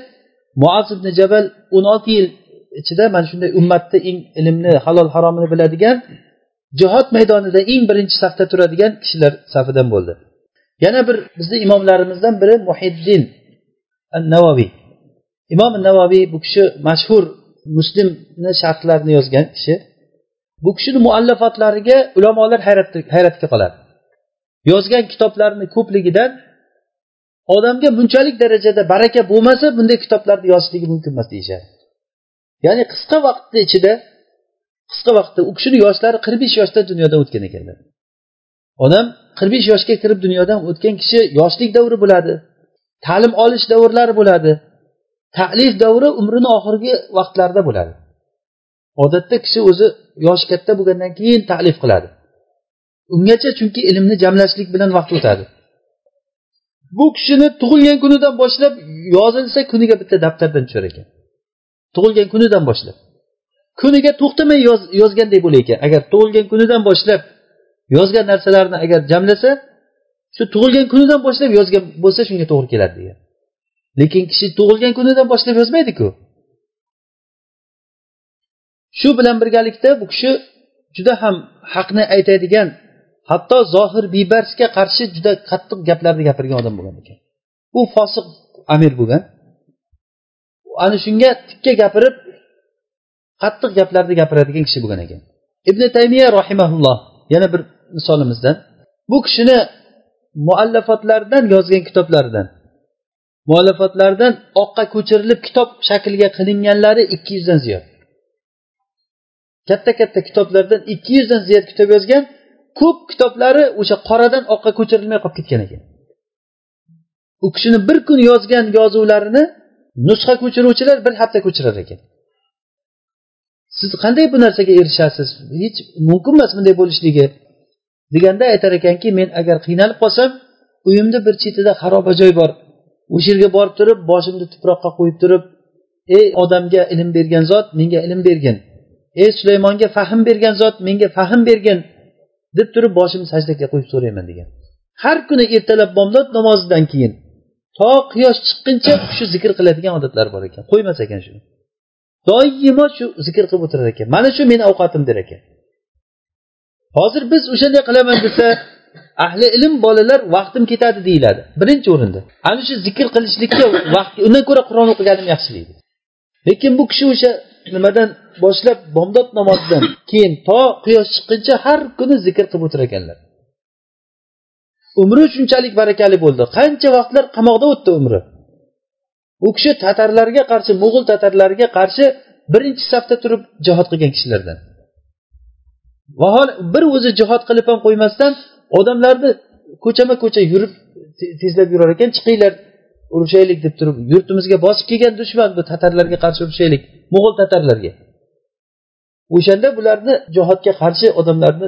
Muaz ibn jabal o'n olti yil ichida mana shunday ummatni eng ilmni halol haromini biladigan jihod maydonida eng birinchi safda turadigan kishilar safidan bo'ldi. Yana bir bizni imomlarimizdan biri muhiddin navoviy imom navoviy bu kishi mashhur muslimni sharhlarini yozgan kishi. Bu kishini muallafotlariga ulamolar hayratga qoladi. Yozgan kitoblarini ko'pligidan odamga bunchalik darajada baraka bo'lmasa bunday kitoblarni yozishligi mumkin emas deyishadi. Ya'ni qisqa vaqtni ichida qisqa vaqtda u kishini yoshlari qirq besh yoshda dunyodan o'tgan ekanlar. Odam qirq besh yoshga kirib dunyodan o'tgan kishi yoshlik davri bo'ladi ta'lim olish davrlari bo'ladi talif davri umrini oxirgi vaqtlarida bo'ladi. Odatda kishi o'zi yoshi katta bo'lgandan keyin talif qiladi. Ungacha chunki ilmni jamlashlik bilan vaqt o'tadi. Bu kishini tug'ilgan kunidan boshlab yozilsa kuniga bitta daftardan tushar ekan. Tug'ilgan kunidan boshlab. Kuniga to'xtamay yozganday bo'lar ekan. Agar tug'ilgan kunidan boshlab yozgan narsalarini agar jamlasa shu tug'ilgan kunidan boshlab yozgan bo'lsa shunga to'g'ri keladi degan. Lekin kishi tug'ilgan kunidan boshlab yozmaydiku. Shu bilan birgalikda bu kishi juda ham haqni aytadigan hatto zohir bibarsga qarshi juda qattiq gaplarni gapirgan odam bo'lgan ekan. U fosiq amir bo'lgan. Ana shunga tikka gapirib qattiq gaplarni gapiradigan kishi bo'lgan ekan. Ibn taymiya rahimaulloh yana bir misolimizdan bu kishini muallafotlaridan yozgan kitoblaridan muallafotlaridan oqqa ko'chirilib kitob shakliga qilinganlari ikki yuzdan ziyod. Katta katta kitoblardan ikki yuzdan ziyod kitob yozgan ko'p kitoblari o'sha qoradan oqqa ko'chirilmay qolib ketgan ekan. U kishini bir kun yozgan yozuvlarini nusxa ko'chiruvchilar bir hafta ko'chirar ekan. Siz qanday bu narsaga erishasiz? Hech mumkin emas bunday bo'lishligi deganda aytar ekanki men agar qiynalib qolsam uyimni bir chetida xaroba joy bor. O'sha yerga borib turib boshimni tuproqqa qo'yib turib ey odamga ilm bergan zot menga ilm bergin. Ey sulaymonga fahm bergan zot menga fahm bergin. Deb turib boshimni sajdaga qo'yib so'rayman degan. Har kuni ertalab bomdod namozidan keyin to quyosh chiqquncha shu zikr qiladigan odatlari bor ekan. Qo'ymas ekan shuni. Doimo shu zikr qilib o'tirar ekan. Mana shu meni ovqatim der ekan. Hozir biz o'shanday qilaman desa ahli ilm bolalar vaqtim ketadi deyiladi. Birinchi o'rinda. Ana shu zikr qilishlikka vaqt undan ko'ra qur'on o'qiganim yaxshi deydi lekin bu kishi o'sha nimadan boshlab bomdod namozidan keyin to quyosh chiqquncha har kuni zikr qilib o'tirar ekanlar. Umri shunchalik barakali bo'ldi. Qancha vaqtlar qamoqda o'tdi umri? U kishi tatarlarga qarshi mo'g'ul tatarlariga qarshi birinchi safda turib jihod qilgan kishilardan. Vahol bir o'zi jihod qilib ham qo'ymasdan odamlarni ko'chama ko'cha yurib tezlab yurar ekan chiqinglar urushaylik deb turib yurtimizga bosib kelgan dushman bu tatarlarga qarshi urushaylik mo'g'ul tatarlarga. O'shanda bularni jihodga qarshi odamlarni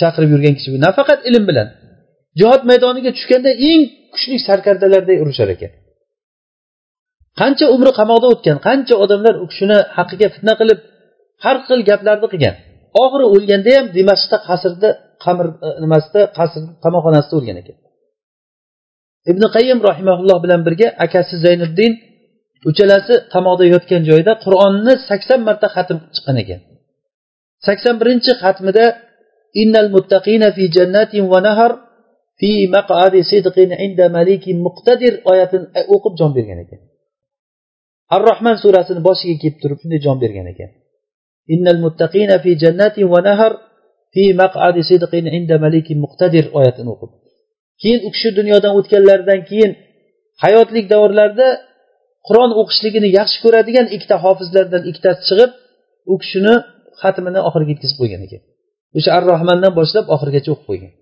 chaqirib yurgan kishi nafaqat ilm bilan. Jihod maydoniga tushganda eng kuchli sarkardalarday urushar ekan. Qancha umri qamoqda o'tgan qancha odamlar u kishini haqqiga fitna qilib har xil gaplarni qilgan. Oxiri o'lganda ham dimashqda qasrda qamir e, nimasida qasr qamoqxonasida o'lgan ekan. Ibn qayim rahimaulloh bilan birga akasi zayniddin uchalasi tamoqda yotgan joyda qur'onni sakson marta xatm chiqqan ekan. Sakson birinchi xatmida innal muttaqina fi jannatin va nahar fi maqadi sidqin inda malikin muqtadir oyatini o'qib jon bergan ekan. Ar rohman surasini boshiga kelib turib shunday jon bergan ekan. Innal muttaqina fi jannatin va nahar fi maqadi sidqin inda malikin muqtadir oyatini o'qib. Keyin u kishi dunyodan o'tganlaridan keyin hayotlik davrlarida qur'on o'qishligini yaxshi ko'radigan ikkita hofizlardan ikkitasi chiqib u kishini xatmini oxiriga yetkazib qo'ygan ekan. O'sha ar rohmandan boshlab oxirigacha o'qib qo'ygan.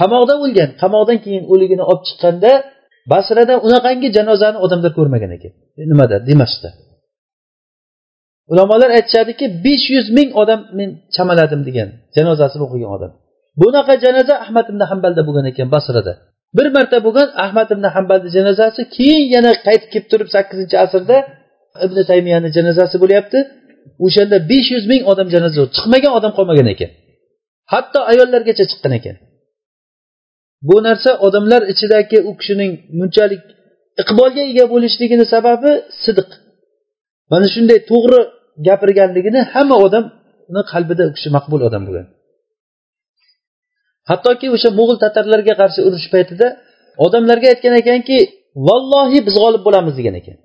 Qamoqda o'lgan. Qamoqdan keyin o'ligini olib chiqqanda basrada unaqangi janozani odamlar ko'rmagan ekan. Nimada? Dimashqda. Ulamolar aytishadiki besh yuz ming odam men chamaladim degan janozasini o'qigan odam. Bunaqa janoza ahmad ibn hambalda bo'lgan ekan basrada. Bir marta bo'lgan ahmad ibn hambalni janozasi keyin yana qaytib kelib turib sakkizinchi asrda ibn taymiyani janozasi bo'lyapti. O'shanda besh yuz ming odam janoza chiqmagan odam qolmagan ekan. Hatto ayollargacha chiqqan ekan. Bu narsa odamlar ichidagi u kishining bunchalik iqbolga ega bo'lishligini sababi sidiq. Mana shunday to'g'ri gapirganligini hamma odamni qalbida u kishi maqbul odam bo'lgan. Hattoki o'sha mo'g'ul tatarlarga qarshi urush paytida odamlarga aytgan ekanki vallohi biz g'olib bo'lamiz degan ekan.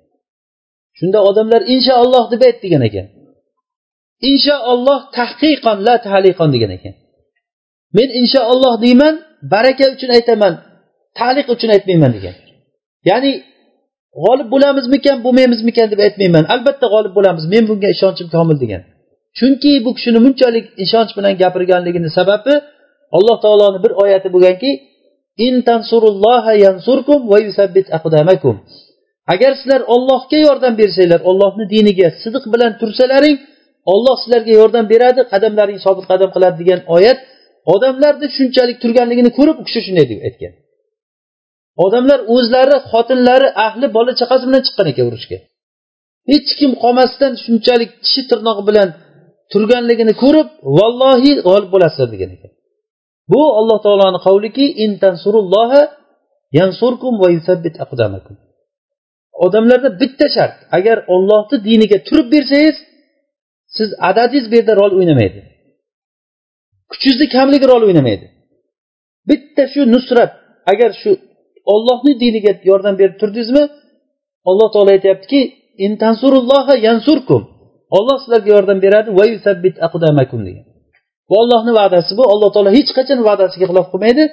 Shunda odamlar inshaalloh deb ayt degan ekan. Inshaalloh tahqiqon la taliqon degan ekan. Men inshaalloh deyman baraka uchun aytaman taliq uchun aytmayman degan. Ya'ni g'olib bo'lamizmikan bo'lmaymizmikan deb aytmayman. Albatta g'olib bo'lamiz men bunga ishonchim komil degan. Chunki bu kishini bunchalik ishonch bilan gapirganligini sababi alloh taoloni bir oyati bo'lganki agar sizlar ollohga yordam bersanglar ollohni diniga sidiq bilan tursalaring olloh sizlarga yordam beradi qadamlaring sobit qadam qiladi degan oyat odamlarni shunchalik turganligini ko'rib u kishi shunday deb aytgan. Odamlar o'zlari xotinlari ahli bola chaqasi bilan chiqqan ekan urushga. Hech kim qolmasdan shunchalik tishi tirnog'i bilan turganligini ko'rib vallohi g'olib bo'lasizlar degan ekan. Bu alloh taoloni qavliki odamlarda bitta shart agar ollohni diniga turib bersangiz siz adadingiz bu yerda rol o'ynamaydi. Kuchingizni kamligi rol o'ynamaydi. Bitta shu nusrat agar shu ollohni diniga yordam berib turdingizmi alloh taolo aytyaptiki olloh sizlarga yordam beradi degan. Bu ollohni va'dasi bu. Alloh taolo hech qachon va'dasiga xilof qilmaydi.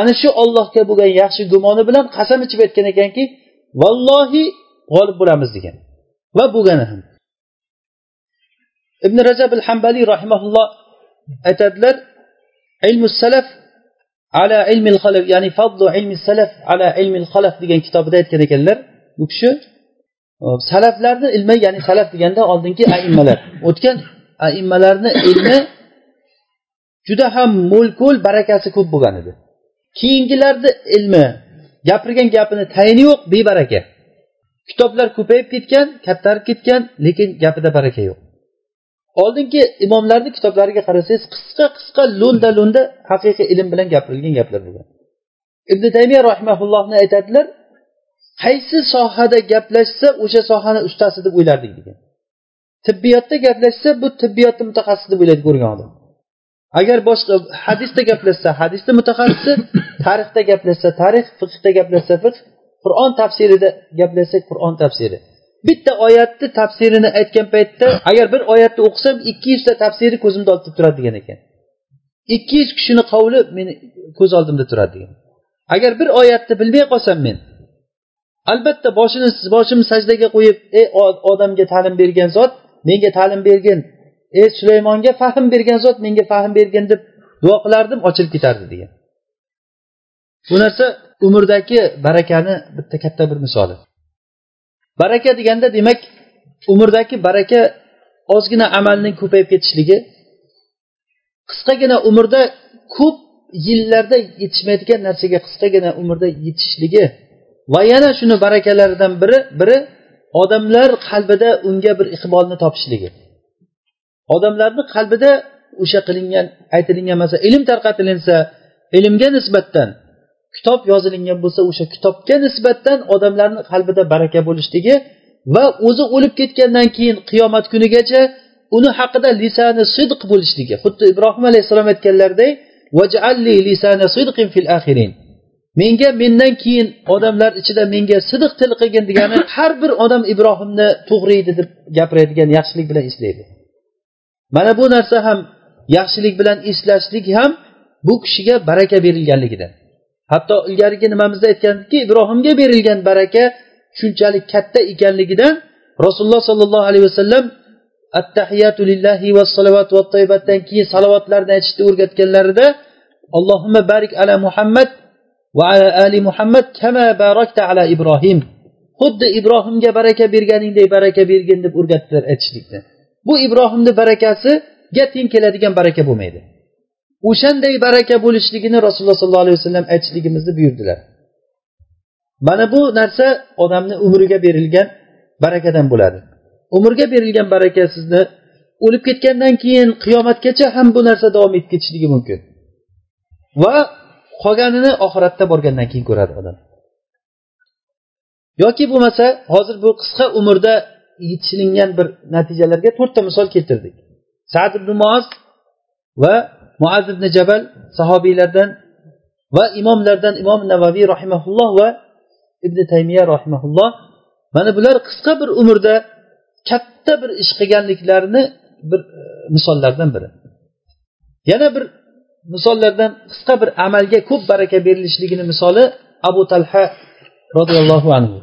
Ana shu ollohga bo'lgan yaxshi gumoni bilan qasam ichib aytgan ekanki vallohi g'olib bo'lamiz degan. Va bo'lgani ham. Ibn rajab al hambaliy rahimaulloh aytadilar ilmu salaf ala ilmi xalaf ya'ni fadlu ilmi salaf ala ilmi xalaf degan kitobida aytgan ekanlar. Bu kishi salaflarni ilmi ya'ni salaf deganda oldingi aimmalar. O'tgan aimmalarni ilmi juda ham mo'l ko'l barakasi ko'p bo'lgan edi. Keyingilarni ilmi gapirgan gapini tayini yo'q bebaraka. Kitoblar ko'payib ketgan kattarib ketgan lekin gapida baraka yo'q. Oldingi imomlarni kitoblariga qarasangiz qisqa qisqa lo'nda lo'nda haqiqiy ilm bilan gapirilgan gaplar bo'lgan. Ibn taymiya rahimaullohni aytadilar qaysi sohada gaplashsa o'sha sohani ustasi deb o'ylardik degan. Tibbiyotda gaplashsa bu tibbiyotni mutaxassisi deb o'ylaydi ko'rgan odam. Agar boshqa hadisda gaplashsa hadisda mutaxassisi *coughs* tarixda gaplashsa tarix fiqhda gaplashsa fiqh qur'on tafsirida gaplashsak qur'on tafsiri. Bitta oyatni tafsirini aytgan paytda agar bir oyatni o'qisam ikki yuzta tafsiri ko'zimda oldida turadi degan ekan. Ikki yuz kishini qavli meni ko'z oldimda turadi degan agar bir oyatni bilmay qolsam men albatta boshini boshimni sajdaga qo'yib ey odamga ta'lim bergan zot menga ta'lim bergin ey sulaymonga fahm bergan zot menga fahm bergin deb duo qilardim ochilib ketardi degan. Bu narsa umrdagi barakani bitta katta bir misoli. Baraka deganda demak umrdagi baraka ozgina amalning ko'payib ketishligi qisqagina umrda ko'p yillarda yetishmaydigan narsaga qisqagina umrda yetishishligi va yana shuni barakalaridan biri biri odamlar qalbida unga bir iqbolni topishligi. Odamlarni qalbida o'sha qilingan aytilingan masalan ilm tarqatilinsa ilmga nisbatan kitob yozilingan bo'lsa o'sha kitobga nisbatan odamlarni qalbida baraka bo'lishligi va o'zi o'lib ketgandan keyin qiyomat kunigacha uni haqida lisani sidq bo'lishligi. Xuddi ibrohim alayhissalom aytganlaridek menga mendan keyin odamlar ichida menga sidiq til qilgin degani har bir odam ibrohimni to'g'ri edi deb gapiradigan yaxshilik bilan eslaydi mana bu narsa ham yaxshilik bilan eslashlik ham bu kishiga baraka berilganligidan hatto ilgarigi nimamizda aytgandikki ibrohimga berilgan baraka shunchalik katta ekanligidan rasululloh sollallohu alayhi vasallam attahiyatu lillahi va salovat va toibatdan keyin salovatlarni aytishni o'rgatganlarida allohimma barik ala muhammad va ala ali muhammad kama barakta ala ibrohim. Xuddi ibrohimga baraka berganingdek baraka bergin deb o'rgatdilar aytishlikni. Bu ibrohimni barakasiga teng keladigan baraka bo'lmaydi. O'shanday baraka bo'lishligini rasululloh sollallohu alayhi vasallam aytishligimizni buyurdilar. Mana bu narsa odamni umriga berilgan barakadan bo'ladi. Umrga berilgan baraka sizni o'lib ketgandan keyin qiyomatgacha ham bu narsa davom etib ketishligi mumkin. Va qolganini oxiratda borgandan keyin ko'radi odam. Yoki bo'lmasa hozir bu qisqa umrda yetishilingan bir natijalarga to'rtta misol keltirdik. Sad ibn muoz va muaz ibn jabal sahobiylardan va imomlardan imom navaviy rahimaulloh va ibn taymiya rahimaulloh mana bular qisqa bir umrda katta bir ish qilganliklarini bir e, misollardan biri. Yana bir misollardan qisqa bir amalga ko'p baraka berilishligini misoli abu talha roziyallohu anhu.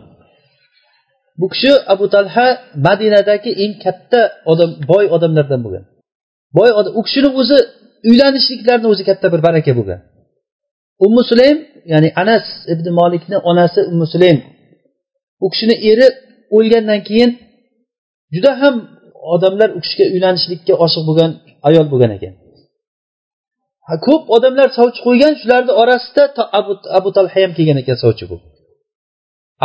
Bu kishi abu talha madinadagi eng katta odam boy odamlardan bo'lgan. Boy odam u kishini o'zi uylanishliklarini o'zi katta bir baraka bo'lgan. Ummu sulaym ya'ni anas ibn molikni onasi ummu sulaym u kishini eri o'lgandan keyin juda ham odamlar u kishiga uylanishlikka oshiq bo'lgan ayol bo'lgan ekan. Ko'p odamlar sovchi qo'ygan shularni orasida abu, abu talha ham kelgan ekan sovchi bo'lib.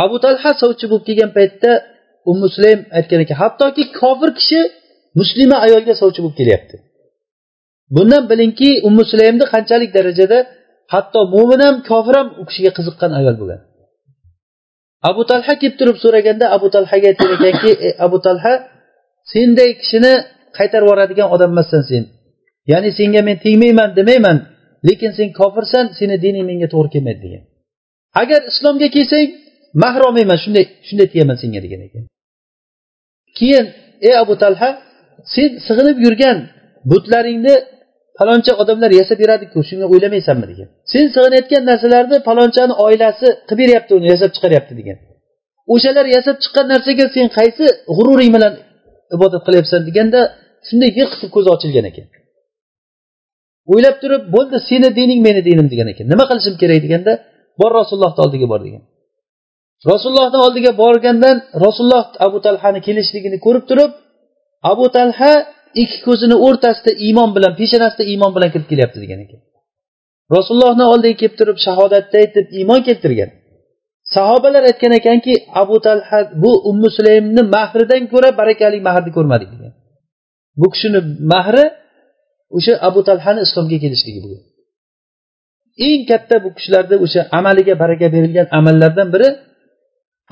Abu talha sovchi bo'lib kelgan paytda u muslim aytgan ekan hattoki kofir kishi muslima ayolga sovchi bo'lib kelyapti. Bundan bilingki ummu sulaymni qanchalik darajada hatto mo'min ham kofir ham u kishiga qiziqqan ayol bo'lgan. Abu talha kelib turib so'raganda abu talhaga aytgan ekanki e, abu talha senday kishini qaytarib yuboradigan odam emassan sen. Ya'ni senga men tegmayman demayman lekin sen kofirsan seni dining menga to'g'ri kelmaydi degan. Agar islomga kelsang mahr olmayman shunday shunday tiyaman senga degan ekan. Keyin ey abu talha sen sig'inib yurgan butlaringni faloncha odamlar yasab beradiku shunga o'ylamaysanmi degan. Sen sig'inayotgan narsalarni palonchani oilasi qilib beryapti uni yasab chiqaryapti degan. O'shalar yasab chiqqan narsaga sen qaysi g'ururing bilan ibodat qilyapsan deganda shunday yiq qilib ko'zi ochilgan ekan. O'ylab turib bo'ldi seni dining meni dinim degan ekan. Nima qilishim kerak deganda bor rasulullohni oldiga bor degan. Rasulullohni oldiga borgandan rasululloh abu talhani kelishligini ko'rib turib abu talha ikki ko'zini o'rtasida iymon bilan peshonasida iymon bilan kirib kelyapti degan ekan. Rasulullohni oldiga kelib turib shahodatni aytib iymon keltirgan. Sahobalar aytgan ekanki abu talha bu ummu sulaymni mahridan ko'ra barakali mahrni ko'rmadik degan. Bu kishini mahri o'sha abu talhani islomga kelishligi bo'lgan eng katta bu kishilarni o'sha amaliga baraka berilgan amallardan biri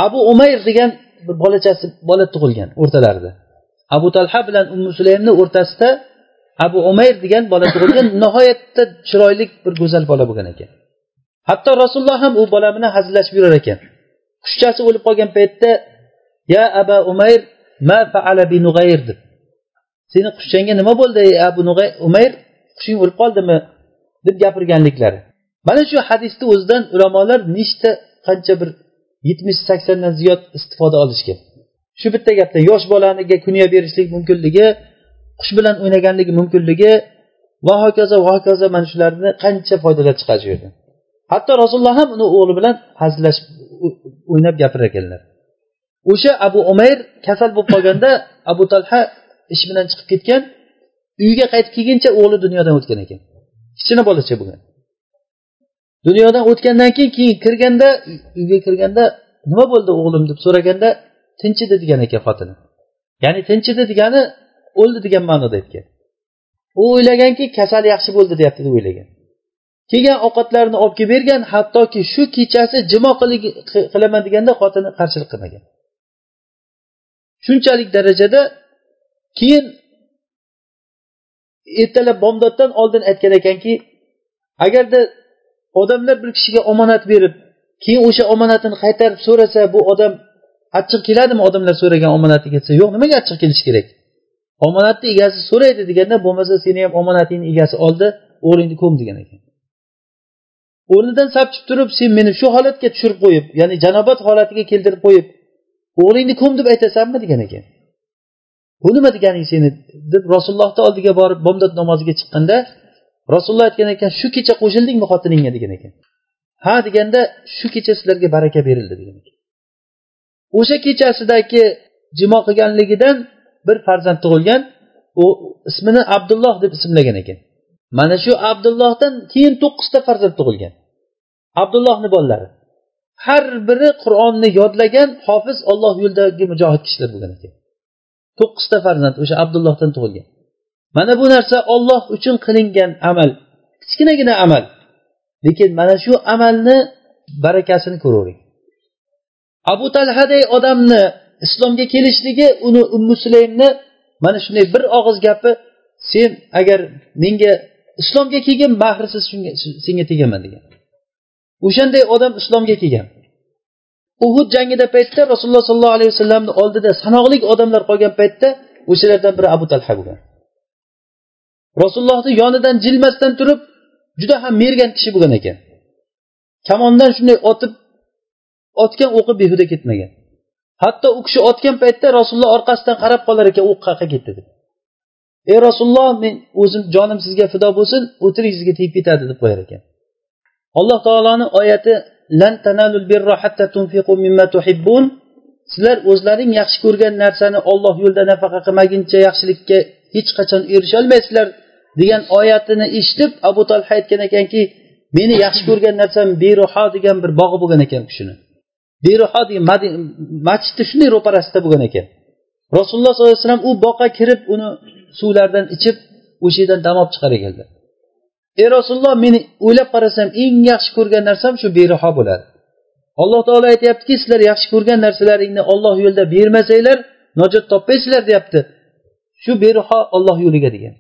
abu umayr degan bir bolachasi bola tug'ilgan o'rtalarida. Abu talha bilan ummu sulaymni o'rtasida abu umayr degan bola tug'ilgan *laughs* nihoyatda chiroyli bir go'zal bola bo'lgan ekan. Hatto rasululloh ham u bola bilan hazillashib yurar ekan. Qushchasi o'lib qolgan paytda ya aba umayr ma faala bi nug'ayr? deb. Seni qushchangga nima bo'ldi ey abu umayr? Qushing o'lib qoldimi? deb gapirganliklari. Mana shu hadisni o'zidan ulamolar nechta qancha bir yetmish saksondan ziyod istifoda olishgan shu bitta gapda yosh bolaniga kunya berishlik mumkinligi qush bilan o'ynaganligi mumkinligi va hokazo va hokazo mana shularni qancha foydalar chiqadi shu yerdan hatto rasululloh ham uni o'g'li bilan hazillashib o'ynab gapirar ekanlar o'sha abu umayr kasal bo'lib qolganda *laughs* abu talha ish bilan chiqib ketgan uyiga qaytib kelguncha o'g'li dunyodan o'tgan ekan. Kichkina bolacha bo'lgan dunyodan o'tgandan keyin keyin kirganda uyga kirganda nima bo'ldi o'g'lim deb so'raganda tinch edi degan ekan xotini ya'ni tinch edi degani o'ldi degan ma'noda aytgan. U o'ylaganki kasal yaxshi bo'ldi deyapti deb o'ylagan. Kelgan ovqatlarni olib kelib bergan hattoki shu kechasi jimo qilaman deganda xotini qarshilik qilmagan. Shunchalik darajada keyin ertalab bomdoddan oldin aytgan ekanki agarda odamlar bir kishiga omonat berib keyin o'sha omonatini qaytarib so'rasa bu odam achchiq keladimi odamlar so'ragan omonati ketsa yo'q nimaga achchiq kelishi kerak? Omonatni egasi so'raydi deganda bo'lmasa seni ham omonatingni egasi oldi o'g'lingni ko'm degan ekan. O'rnidan sapchib turib sen meni shu holatga tushirib qo'yib ya'ni janobat holatiga keltirib qo'yib o'g'lingni ko'm deb aytasanmi degan ekan. Bu nima deganing seni deb rasulullohni oldiga borib bomdod namoziga chiqqanda rasululloh aytgan ekan shu kecha qo'shildingmi xotiningga degan ekan. Ha deganda shu kecha sizlarga baraka berildi degan ekan. O'sha kechasidagi jimo qilganligidan bir farzand tug'ilgan u ismini abdulloh deb ismlagan ekan. Mana shu abdullohdan keyin to'qqizta farzand tug'ilgan. Abdullohni bolalari. Har biri qur'onni yodlagan hofiz olloh yo'lidagi mujohid kishilar bo'lgan ekan. To'qqizta farzand o'sha abdullohdan tug'ilgan. Mana bu narsa olloh uchun qilingan amal. Kichkinagina amal. Lekin mana shu amalni barakasini ko'ravering. Abu talhaday odamni islomga kelishligi uni ummu sulaymni mana shunday bir og'iz gapi sen agar menga islomga kelgin mahrisiz shunga senga tegaman degan. O'shanday odam islomga kelgan. Uhud jangida paytda rasululloh sollallohu alayhi vasallamni oldida sanoqli odamlar qolgan paytda o'shalardan biri abu talha bo'lgan. Rasulullohni yonidan jilmasdan turib juda ham mergan kishi bo'lgan ekan. Kamondan shunday otib otgan o'qi behuda ketmagan. Hatto u kishi otgan paytda rasululloh orqasidan qarab qolar ekan o'q qayerqa ketdi deb. Ey rasululloh men o'zim jonim sizga fido bo'lsin o'tiring sizga tegib ketadi deb qo'yar ekan. Alloh taoloni oyati lan tanalul birra hatta tunfiqu mimma tuhibbun sizlar o'zlaring yaxshi ko'rgan narsani olloh yo'lida nafaqa qilmaguncha yaxshilikka hech qachon erisholmaysizlar. Degan oyatini eshitib abu talha aytgan ekanki meni yaxshi ko'rgan narsam beruho degan bir bog'i bo'lgan ekan u kishini. Beruho degan masjidni shunday ro'parasida bo'lgan ekan. Rasululloh sollallohu alayhi vasallam u boqqa kirib uni suvlardan ichib o'sha yerdan dam olib chiqar ekanlar ey rasululloh meni o'ylab qarasam eng yaxshi ko'rgan narsam shu beruho bo'ladi. Alloh taolo aytyaptiki sizlar yaxshi ko'rgan narsalaringni olloh yo'lida bermasanglar najot topmaysizlar deyapti. Shu beruho olloh yo'liga degan.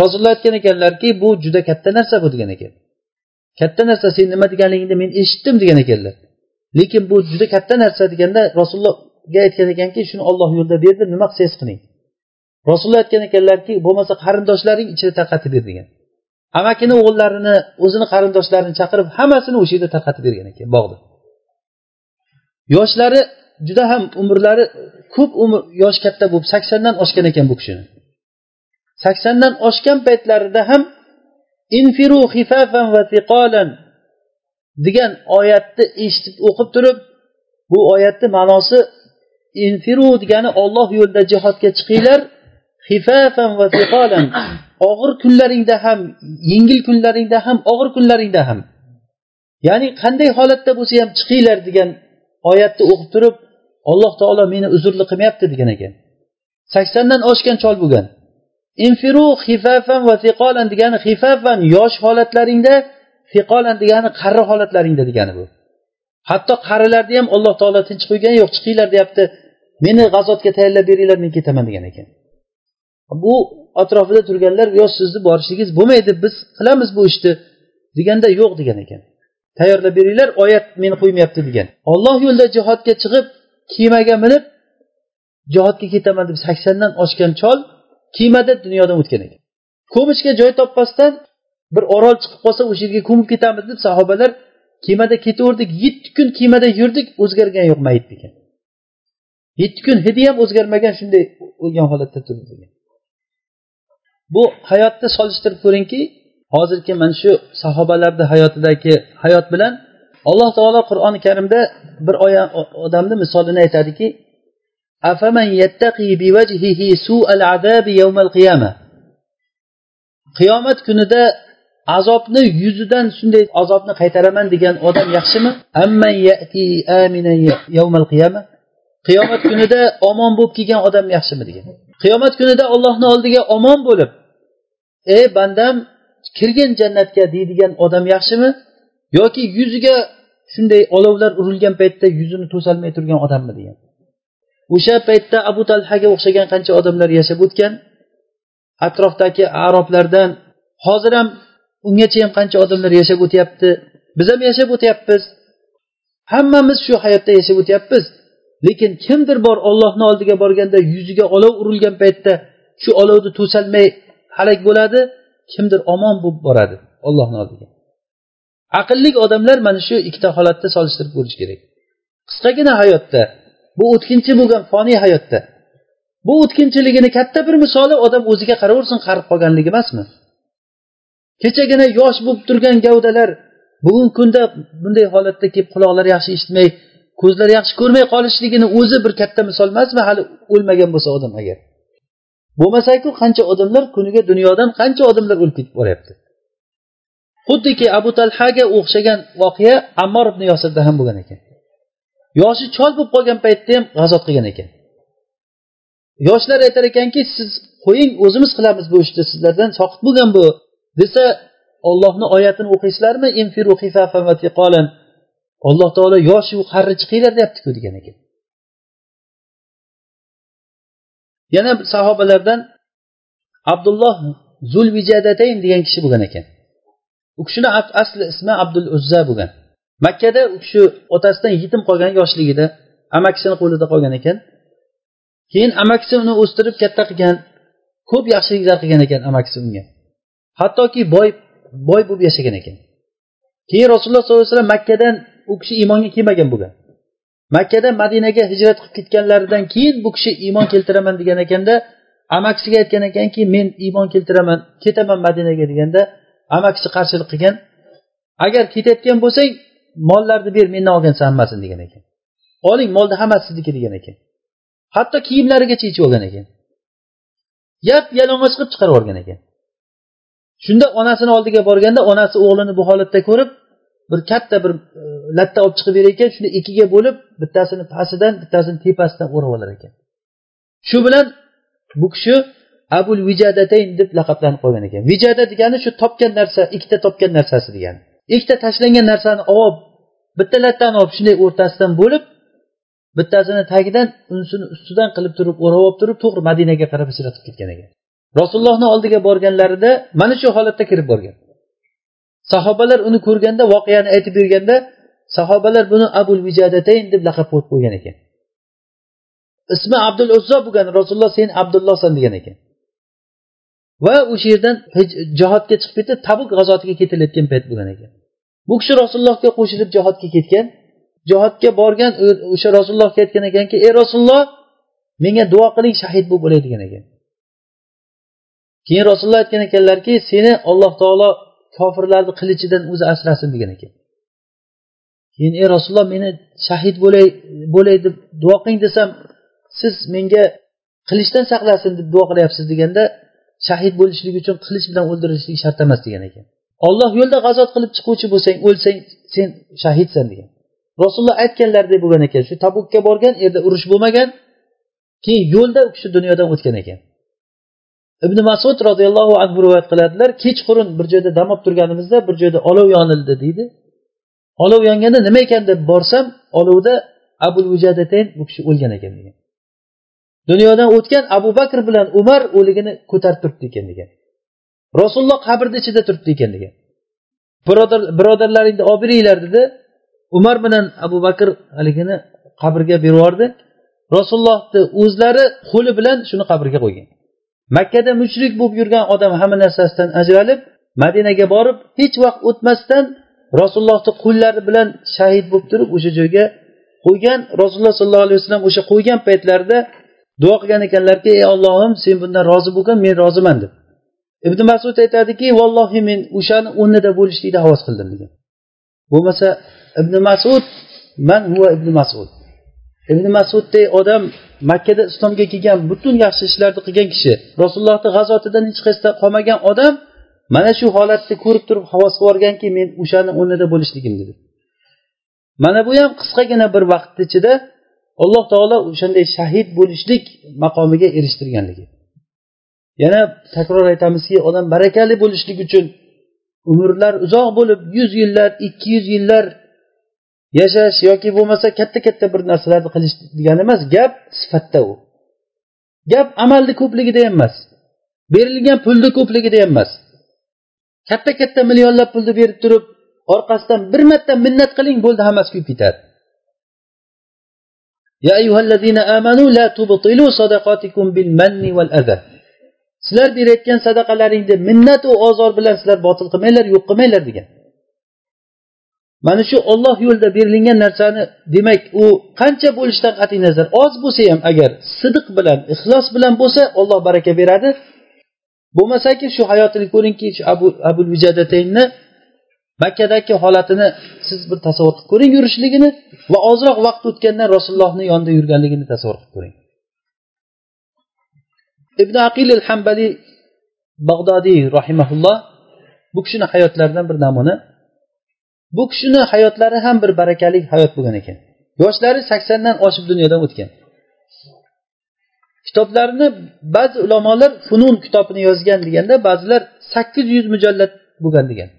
Rasululloh aytgan ekanlarki bu juda katta narsa bu degan ekan. Katta narsa sen nima deganligingni men eshitdim degan ekanlar. Lekin bu juda katta narsa deganda rasulullohga aytgan ekanki shuni olloh yo'lida berdi nima qilsangiz qiling. Rasululloh aytgan ekanlarki bo'lmasa qarindoshlaring ichida tarqatib ber degan. Amakini o'g'illarini o'zini qarindoshlarini chaqirib hammasini o'sha yerda tarqatib bergan ekan bog'da. Yoshlari juda ham umrlari ko'p umr yoshi katta bo'lib saksondan oshgan ekan bu kishini. Saksondan oshgan paytlarida ham infiru xifafan va tiqolan degan oyatni eshitib o'qib turib bu oyatni ma'nosi infiru degani olloh yo'lida jihodga chiqinglar xifafan va tiqolan *coughs* og'ir kunlaringda ham yengil kunlaringda ham og'ir kunlaringda ham. Ya'ni qanday holatda bo'lsa ham chiqinglar degan oyatni o'qib turib alloh taolo meni uzrli qilmayapti degan ekan. Saksondan oshgan chol bo'lgan infiru xifafan va fiqolan degani xifafan yosh holatlaringda fiqolan degani qari holatlaringda degani bu. Hatto qarilarni ham alloh taolo tinch qo'ygani yo'q chiqinglar deyapti. Meni g'azotga tayyorlab beringlar men ketaman degan ekan. Bu atrofida turganlar yo sizni borishligingiz bo'lmaydi biz qilamiz bu ishni deganda yo'q degan ekan. Tayyorlab beringlar oyat meni qo'ymayapti degan. Olloh yo'lida jihodga chiqib kemaga minib jihodga ketaman deb saksondan oshgan chol kemada dunyodan o'tgan ekan ko'mishga joy topmasdan bir orol chiqib qolsa o'sha yerga ko'mib ketamiz deb sahobalar kemada ketaverdik. Yetti kun kemada yurdik o'zgargani yo'q mayit degan. Yetti kun hidi ham o'zgarmagan shunday o'lgan holatda turdi degan. Bu hayotni solishtirib ko'ringki hozirgi mana shu sahobalarni hayotidagi hayot bilan alloh taolo qur'oni karimda bir odamni misolini aytadiki qiyomat kunida azobni yuzidan shunday azobni qaytaraman degan odam yaxshimi qiyomat kunida omon bo'lib kelgan odam yaxshimi degan qiyomat kunida ollohni oldiga omon bo'lib ey bandam kirgin jannatga deydigan odam yaxshimi yoki yuziga shunday olovlar urilgan paytda yuzini to'solmay turgan odammi degan o'sha paytda abu talhaga o'xshagan qancha odamlar yashab o'tgan atrofdagi aroblardan hozir ham ungacha ham qancha odamlar yashab o'tyapti biz ham yashab o'tyapmiz hammamiz shu hayotda yashab o'tyapmiz. Lekin kimdir bor ollohni oldiga borganda yuziga olov urilgan paytda shu olovni to'solmay halak bo'ladi kimdir omon bo'lib boradi ollohni oldiga. Aqlli odamlar mana shu ikkita holatda solishtirib ko'rish kerak. Qisqagina hayotda bu o'tkinchi bo'lgan foniy hayotda. Bu o'tkinchiligini katta bir misoli odam o'ziga qaraversin qarib qolganligi emasmi? Kechagina yosh bo'lib turgan gavdalar bugungi kunda bunday holatda kelib quloqlari yaxshi eshitmay ko'zlari yaxshi ko'rmay qolishligini o'zi bir katta misol emasmi? Hali o'lmagan bo'lsa odam agar. Bo'lmasaku qancha odamlar kuniga dunyodan qancha odamlar o'lib ketib boryapti? Xuddiki abu talhaga o'xshagan voqea ammor ibn yosirda ham bo'lgan ekan. Yoshi chol bo'lib qolgan paytda ham g'azot qilgan ekan. Yoshlar aytar ekanki siz qo'ying o'zimiz qilamiz bu ishni sizlardan soqit bo'lgan bu desa ollohni oyatini o'qiysizlarmi? Alloh taolo yoshu qarri chiqinglar deyaptiku degan ekan. Yana sahobalardan abdulloh zulvijadatayn degan kishi bo'lgan ekan. U kishini asli ismi abdul uzza bo'lgan. Makkada u kishi otasidan yetim qolgan yoshligida amakisini qo'lida qolgan ekan. Keyin amakisi uni o'stirib katta qilgan ko'p yaxshiliklar qilgan ekan amakisi unga. Hattoki boy boy bo'lib yashagan ekan. Keyin rasululloh sollallohu alayhi vasallam makkadan u kishi iymonga kelmagan bo'lgan. Makkadan madinaga hijrat qilib ketganlaridan keyin bu kishi iymon keltiraman degan ekanda amakisiga aytgan ekanki men iymon keltiraman ketaman madinaga deganda amakisi qarshilik qilgan. Agar ketayotgan bo'lsang mollarni ber mendan olgansan hammasini degan ekan. Oling molni hammasi sizniki degan ekan. Hatto kiyimlarigacha yechib olgan ekan. Yap yalang'och qilib chiqarib yuborgan ekan. Shunda onasini oldiga borganda onasi o'g'lini bu holatda ko'rib bir katta bir e, latta olib chiqib berar ekan shuni ikkiga bo'lib bittasini pastidan bittasini tepasidan o'rab olar ekan. Shu bilan bu kishi abul vijadatayn deb laqablanib qolgan ekan. Vijada degani shu topgan narsa ikkita topgan narsasi degani. Ikkita tashlangan narsani olib bittalardan olib shunday o'rtasidan bo'lib bittasini tagidan unisini ustidan qilib turib o'rab olib turib to'g'ri madinaga qarab hijratib ketgan ekan. Rasulullohni oldiga borganlarida mana shu holatda kirib borgan. Sahobalar uni ko'rganda voqeani aytib berganda sahobalar buni abul vijadatayn deb laqab qo'yib qo'ygan ekan. Ismi abdul uzzo bo'lgan rasululloh sen abdullohsan degan ekan. Va o'sha yerdan jihodga chiqib ketib tabuk g'azotiga ketilayotgan payt bo'lgan ekan. Bu kishi rasulullohga qo'shilib jihodga ketgan. Jihodga borgan o'sha rasulullohga aytgan ekanki ey rasululloh menga duo qiling shahid bo'lib o'lay degan ekan. Keyin rasululloh aytgan ekanlarki seni alloh taolo kofirlarni qilichidan o'zi asrasin degan ekan. Keyin ey rasululloh meni shahid bo'lay bo'lay deb duo qiling desam siz menga qilichdan saqlasin deb duo qilyapsiz deganda shahid bo'lishlik uchun qilich bilan o'ldirishlik shart emas degan ekan. Olloh yo'lda g'azot qilib chiquvchi bo'lsang o'lsang sen shahidsan degan. Rasululloh aytganlaridek bo'lgan ekan shu tabukka borgan u yerda urush bo'lmagan keyin yo'lda u kishi dunyodan o'tgan ekan. Ibn masud roziyallohu anhu rivoyat qiladilar kechqurun bir joyda dam olib turganimizda bir joyda olov yonildi deydi. Olov yonganda nima ekan deb borsam olovda abul vujadatayn bu kishi o'lgan ekan degan. Dunyodan o'tgan abu bakr bilan umar o'ligini ko'tarib turibdi ekan degan. Rasululloh qabrni ichida turibdi ekan degan birodar birodarlaringni olib beringlar dedi. Umar bilan abu bakr haligini qabrga berib yubordi rasulullohni o'zlari qo'li bilan shuni qabrga qo'ygan. Makkada mushrik bo'lib yurgan odam hamma narsasidan ajralib madinaga borib hech vaqt o'tmasdan rasulullohni qo'llari bilan shahid bo'lib turib o'sha joyga qo'ygan. Rasululloh sollallohu alayhi vasallam o'sha qo'ygan paytlarida duo qilgan ekanlarki ey ollohim sen bundan rozi bo'lgin men roziman deb. Ibn masud aytadiki vallohi men o'shani o'rnida bo'lishlikni havas qildim degan. Bo'lmasa ibn masud man huva ibn masud. Ibn masudday odam makkada islomga kelgan butun yaxshi ishlarni qilgan kishi rasulullohni g'azotidan hech qayerda qolmagan odam mana shu holatni ko'rib turib havas qilib yuborganki men o'shani o'rnida bo'lishligim dedi. Mana bu ham qisqagina bir vaqtni ichida alloh taolo o'shanday shahid bo'lishlik maqomiga erishtirganligi. yana takror aytamizki odam barakali bo'lishlik uchun umrlar uzoq bo'lib yuz yillar ikki yuz yillar yashash yoki bo'lmasa katta katta bir narsalarni qilish degani emas gap sifatda u gap amalni ko'pligida ham emas berilgan pulni ko'pligida ham emas katta katta millionlab pulni berib turib orqasidan bir marta minnat qiling bo'ldi hammasi kuyib ketadi يا أيها الذين آمنوا لا تبطلوا صدقاتكم بالمن والأذى sizlar berayotgan sadaqalaringni minnatu ozor bilan sizlar botil qilmanglar yo'q qilmanglar degan. Mana shu olloh yo'lida berilgan narsani demak u qancha bo'lishidan qat'iy nazar oz bo'lsa ham agar sidiq bilan ixlos bilan bo'lsa olloh baraka beradi. Bo'lmasaki shu hayotini ko'ringki shu abu abul vijadataynni makkadagi holatini siz bir tasavvur qilib ko'ring yurishligini va ozroq vaqt o'tgandan rasulullohni yonida yurganligini tasavvur qilib ko'ring. Ibn aqil al hambali bag'dodiy rahimaulloh bu kishini hayotlaridan bir namuna bu kishini hayotlari ham bir barakali hayot bo'lgan ekan. Yoshlari saksondan oshib dunyodan o'tgan. Kitoblarini ba'zi ulamolar funun kitobini yozgan deganda ba'zilar sakkiz yuz mujallad bo'lgan degan.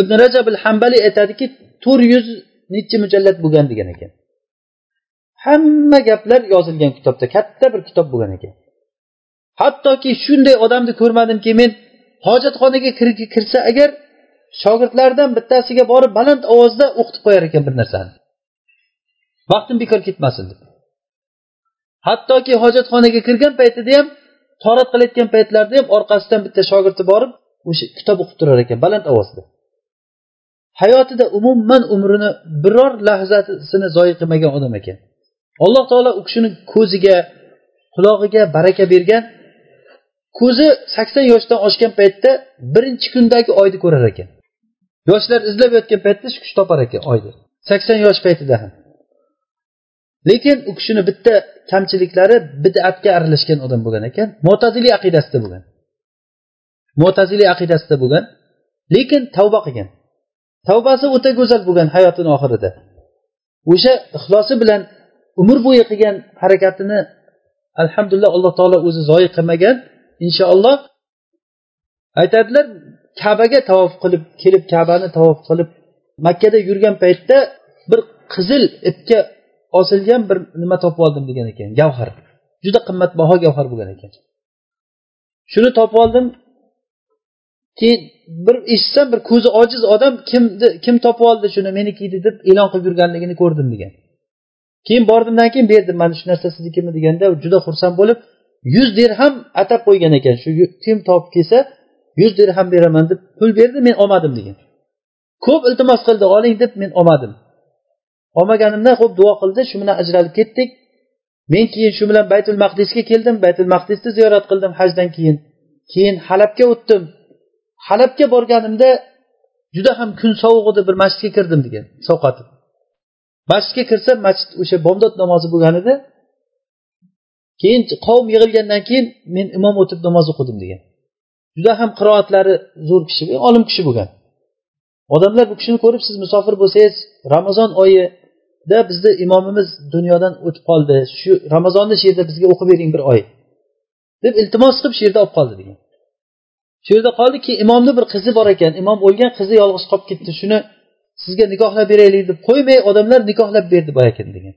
Ibn rajab al hambali aytadiki to'rt yuz nechi mujallad bo'lgan degan ekan. Hamma gaplar yozilgan kitobda katta bir kitob bo'lgan ekan. Hattoki shunday odamni ko'rmadimki men hojatxonaga kirsa agar shogirdlaridan bittasiga borib baland ovozda o'qitib qo'yar ekan bir narsani. Vaqtim bekor ketmasin deb. Hattoki hojatxonaga kirgan paytida ham torat qilayotgan paytlarida ham orqasidan bitta shogirdi borib o'sha kitob o'qib turar ekan baland ovozda. Hayotida umuman umrini biror lahzasini zoyi qilmagan odam ekan. Alloh taolo u kishini ko'ziga qulog'iga baraka bergan. Ko'zi sakson yoshdan oshgan paytda birinchi kundagi oyni ko'rar ekan. Yoshlar izlab yotgan paytda shu kishi topar ekan oyni. Sakson yosh paytida ham. Lekin u kishini bitta kamchiliklari bidatga aralashgan odam bo'lgan ekan. Mo'taziliy aqidasida bo'lgan. Mo'taziliy aqidasida bo'lgan. Lekin tavba qilgan. Tavbasi o'ta go'zal bo'lgan hayotini oxirida. O'sha ixlosi bilan umr bo'yi qilgan harakatini alhamdulillah alloh taolo o'zi zoyi qilmagan. Inshaalloh aytadilar kabaga tavof qilib kelib kabani tavof qilib makkada yurgan paytda bir qizil ipga osilgan bir nima topib oldim degan ekan gavhar. Juda qimmatbaho gavhar bo'lgan ekan. Shuni topib oldim. Keyin bir eshitsam bir ko'zi ojiz odam kimni kim topib oldi shuni meniki edi deb e'lon qilib yurganligini ko'rdim degan. Keyin bordimdan keyin berdim mana shu narsa siznikimi deganda juda xursand bo'lib yuz dirham atab qo'ygan ekan shu kim topib kelsa yuz dirham beraman deb pul berdi men olmadim degan. Ko'p iltimos qildi oling deb men olmadim. Olmaganimdan ho'p duo qildi shu bilan ajralib ketdik. Men keyin shu bilan baytul maqdisga keldim baytul maqdisni ziyorat qildim hajdan keyin. Keyin halabga o'tdim. Halabga borganimda juda ham kun sovuq edi bir masjidga kirdim degan sovqotib masjidga kirsa masjid o'sha bomdod namozi bo'lgan edi. Keyin qavm yig'ilgandan keyin men imom o'tib namoz o'qidim degan. Juda ham qiroatlari zo'r kishi e, olim kishi bo'lgan. Odamlar bu kishini ko'rib siz musofir bo'lsangiz ramazon oyida bizni imomimiz dunyodan o'tib qoldi. Shu ramazonni shu yerda bizga o'qib bering bir oy. deb iltimos qilib shu yerda olib qoldi degan. Shu yerda qoldi keyin imomni bir qizi bor ekan. Imom o'lgan qizi yolg'iz qolib ketdi. Shuni sizga nikohlab beraylik deb qo'ymay odamlar nikohlab berdi boyakin degan.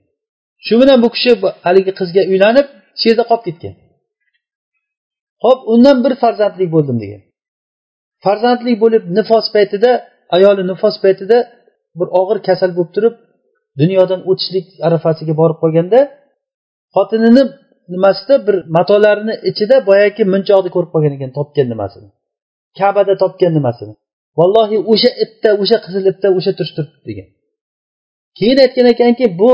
Shu bilan bu kishi haligi qizga uylanib shu yerda qolib ketgan. Ho'p undan bir farzandlik bo'ldim degan. Farzandli bo'lib nifos paytida ayoli nifos paytida bir og'ir kasal bo'lib turib dunyodan o'tishlik arafasiga borib qolganda xotinini nimasida bir matolarini ichida boyagi munchoqni ko'rib qolgan ekan topgan nimasini. Kabada topgan nimasini. Vallohi o'sha ipda o'sha qizil ipda o'sha turish turibdi degan. Keyin aytgan ekanki bu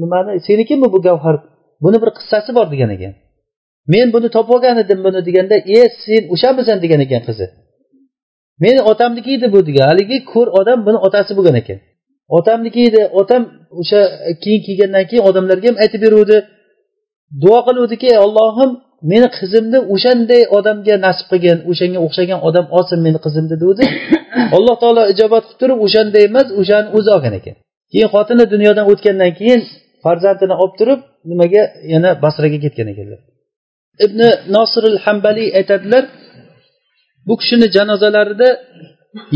nimani senikimi bu gavhar? Buni bir qissasi bor degan ekan. Men buni topib olgan edim buni deganda e sen o'shamisan degan ekan qizi. Meni otamniki edi bu degan. Haligi ko'r odam buni otasi bo'lgan ekan. Otamniki edi otam o'sha keyin kelgandan keyin odamlarga ham aytib beruvdi. Duo qiluvdiki allohim meni qizimni o'shanday odamga nasib qilgin o'shanga o'xshagan odam olsin meni qizimni degandi *coughs* alloh taolo ijobat qilib turib o'shanday emas o'shani o'zi olgan ekan. Keyin xotini dunyodan o'tgandan keyin farzandini olib turib nimaga? Yana basraga ketgan ekanlar ibn nosiril hambaliy aytadilar bu kishini janozalarida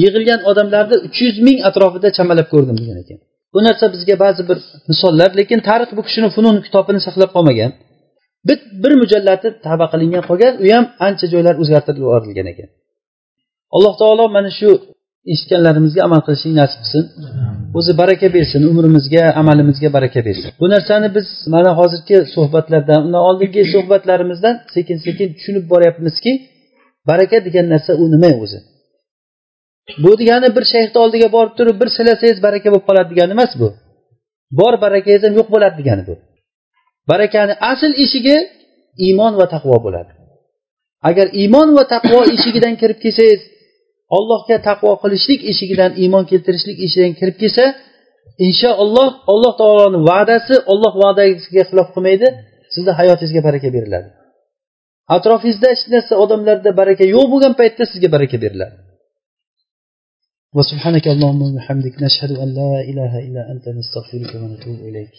yig'ilgan odamlarni uch yuz ming atrofida chamalab ko'rdim degan ekan. Bu narsa bizga ba'zi bir misollar lekin tarix bu kishini funun kitobini saqlab qolmagan bit bir mujallati tavba qilingan qolgan u ham ancha joylar o'zgartirib yuborilgan ekan. Alloh taolo mana shu eshitganlarimizga amal qilishlik nasib qilsin. O'zi baraka bersin umrimizga amalimizga baraka bersin. Bu narsani biz mana hozirgi suhbatlardan undan oldingi suhbatlarimizdan sekin sekin tushunib boryapmizki baraka degan narsa u nima o'zi? Bu degani bir shayxni oldiga borib turib bir silasangiz baraka bo'lib qoladi degani emas bu. Bor barakangiz ham yo'q bo'ladi degani bu. barakani asl eshigi iymon va taqvo bo'ladi agar iymon va taqvo *coughs* eshigidan kirib kelsangiz allohga taqvo qilishlik eshigidan iymon keltirishlik eshigidan kirib kelsa inshaalloh alloh taoloni va'dasi olloh va'dasiga xilof qilmaydi sizni hayotingizga baraka beriladi atrofingizda hech narsa odamlarda baraka yo'q bo'lgan paytda sizga baraka beriladi وسبحانك اللهم وبحمدك نشهد أن لا إله إلا أنت نستغفرك ونتوب إليك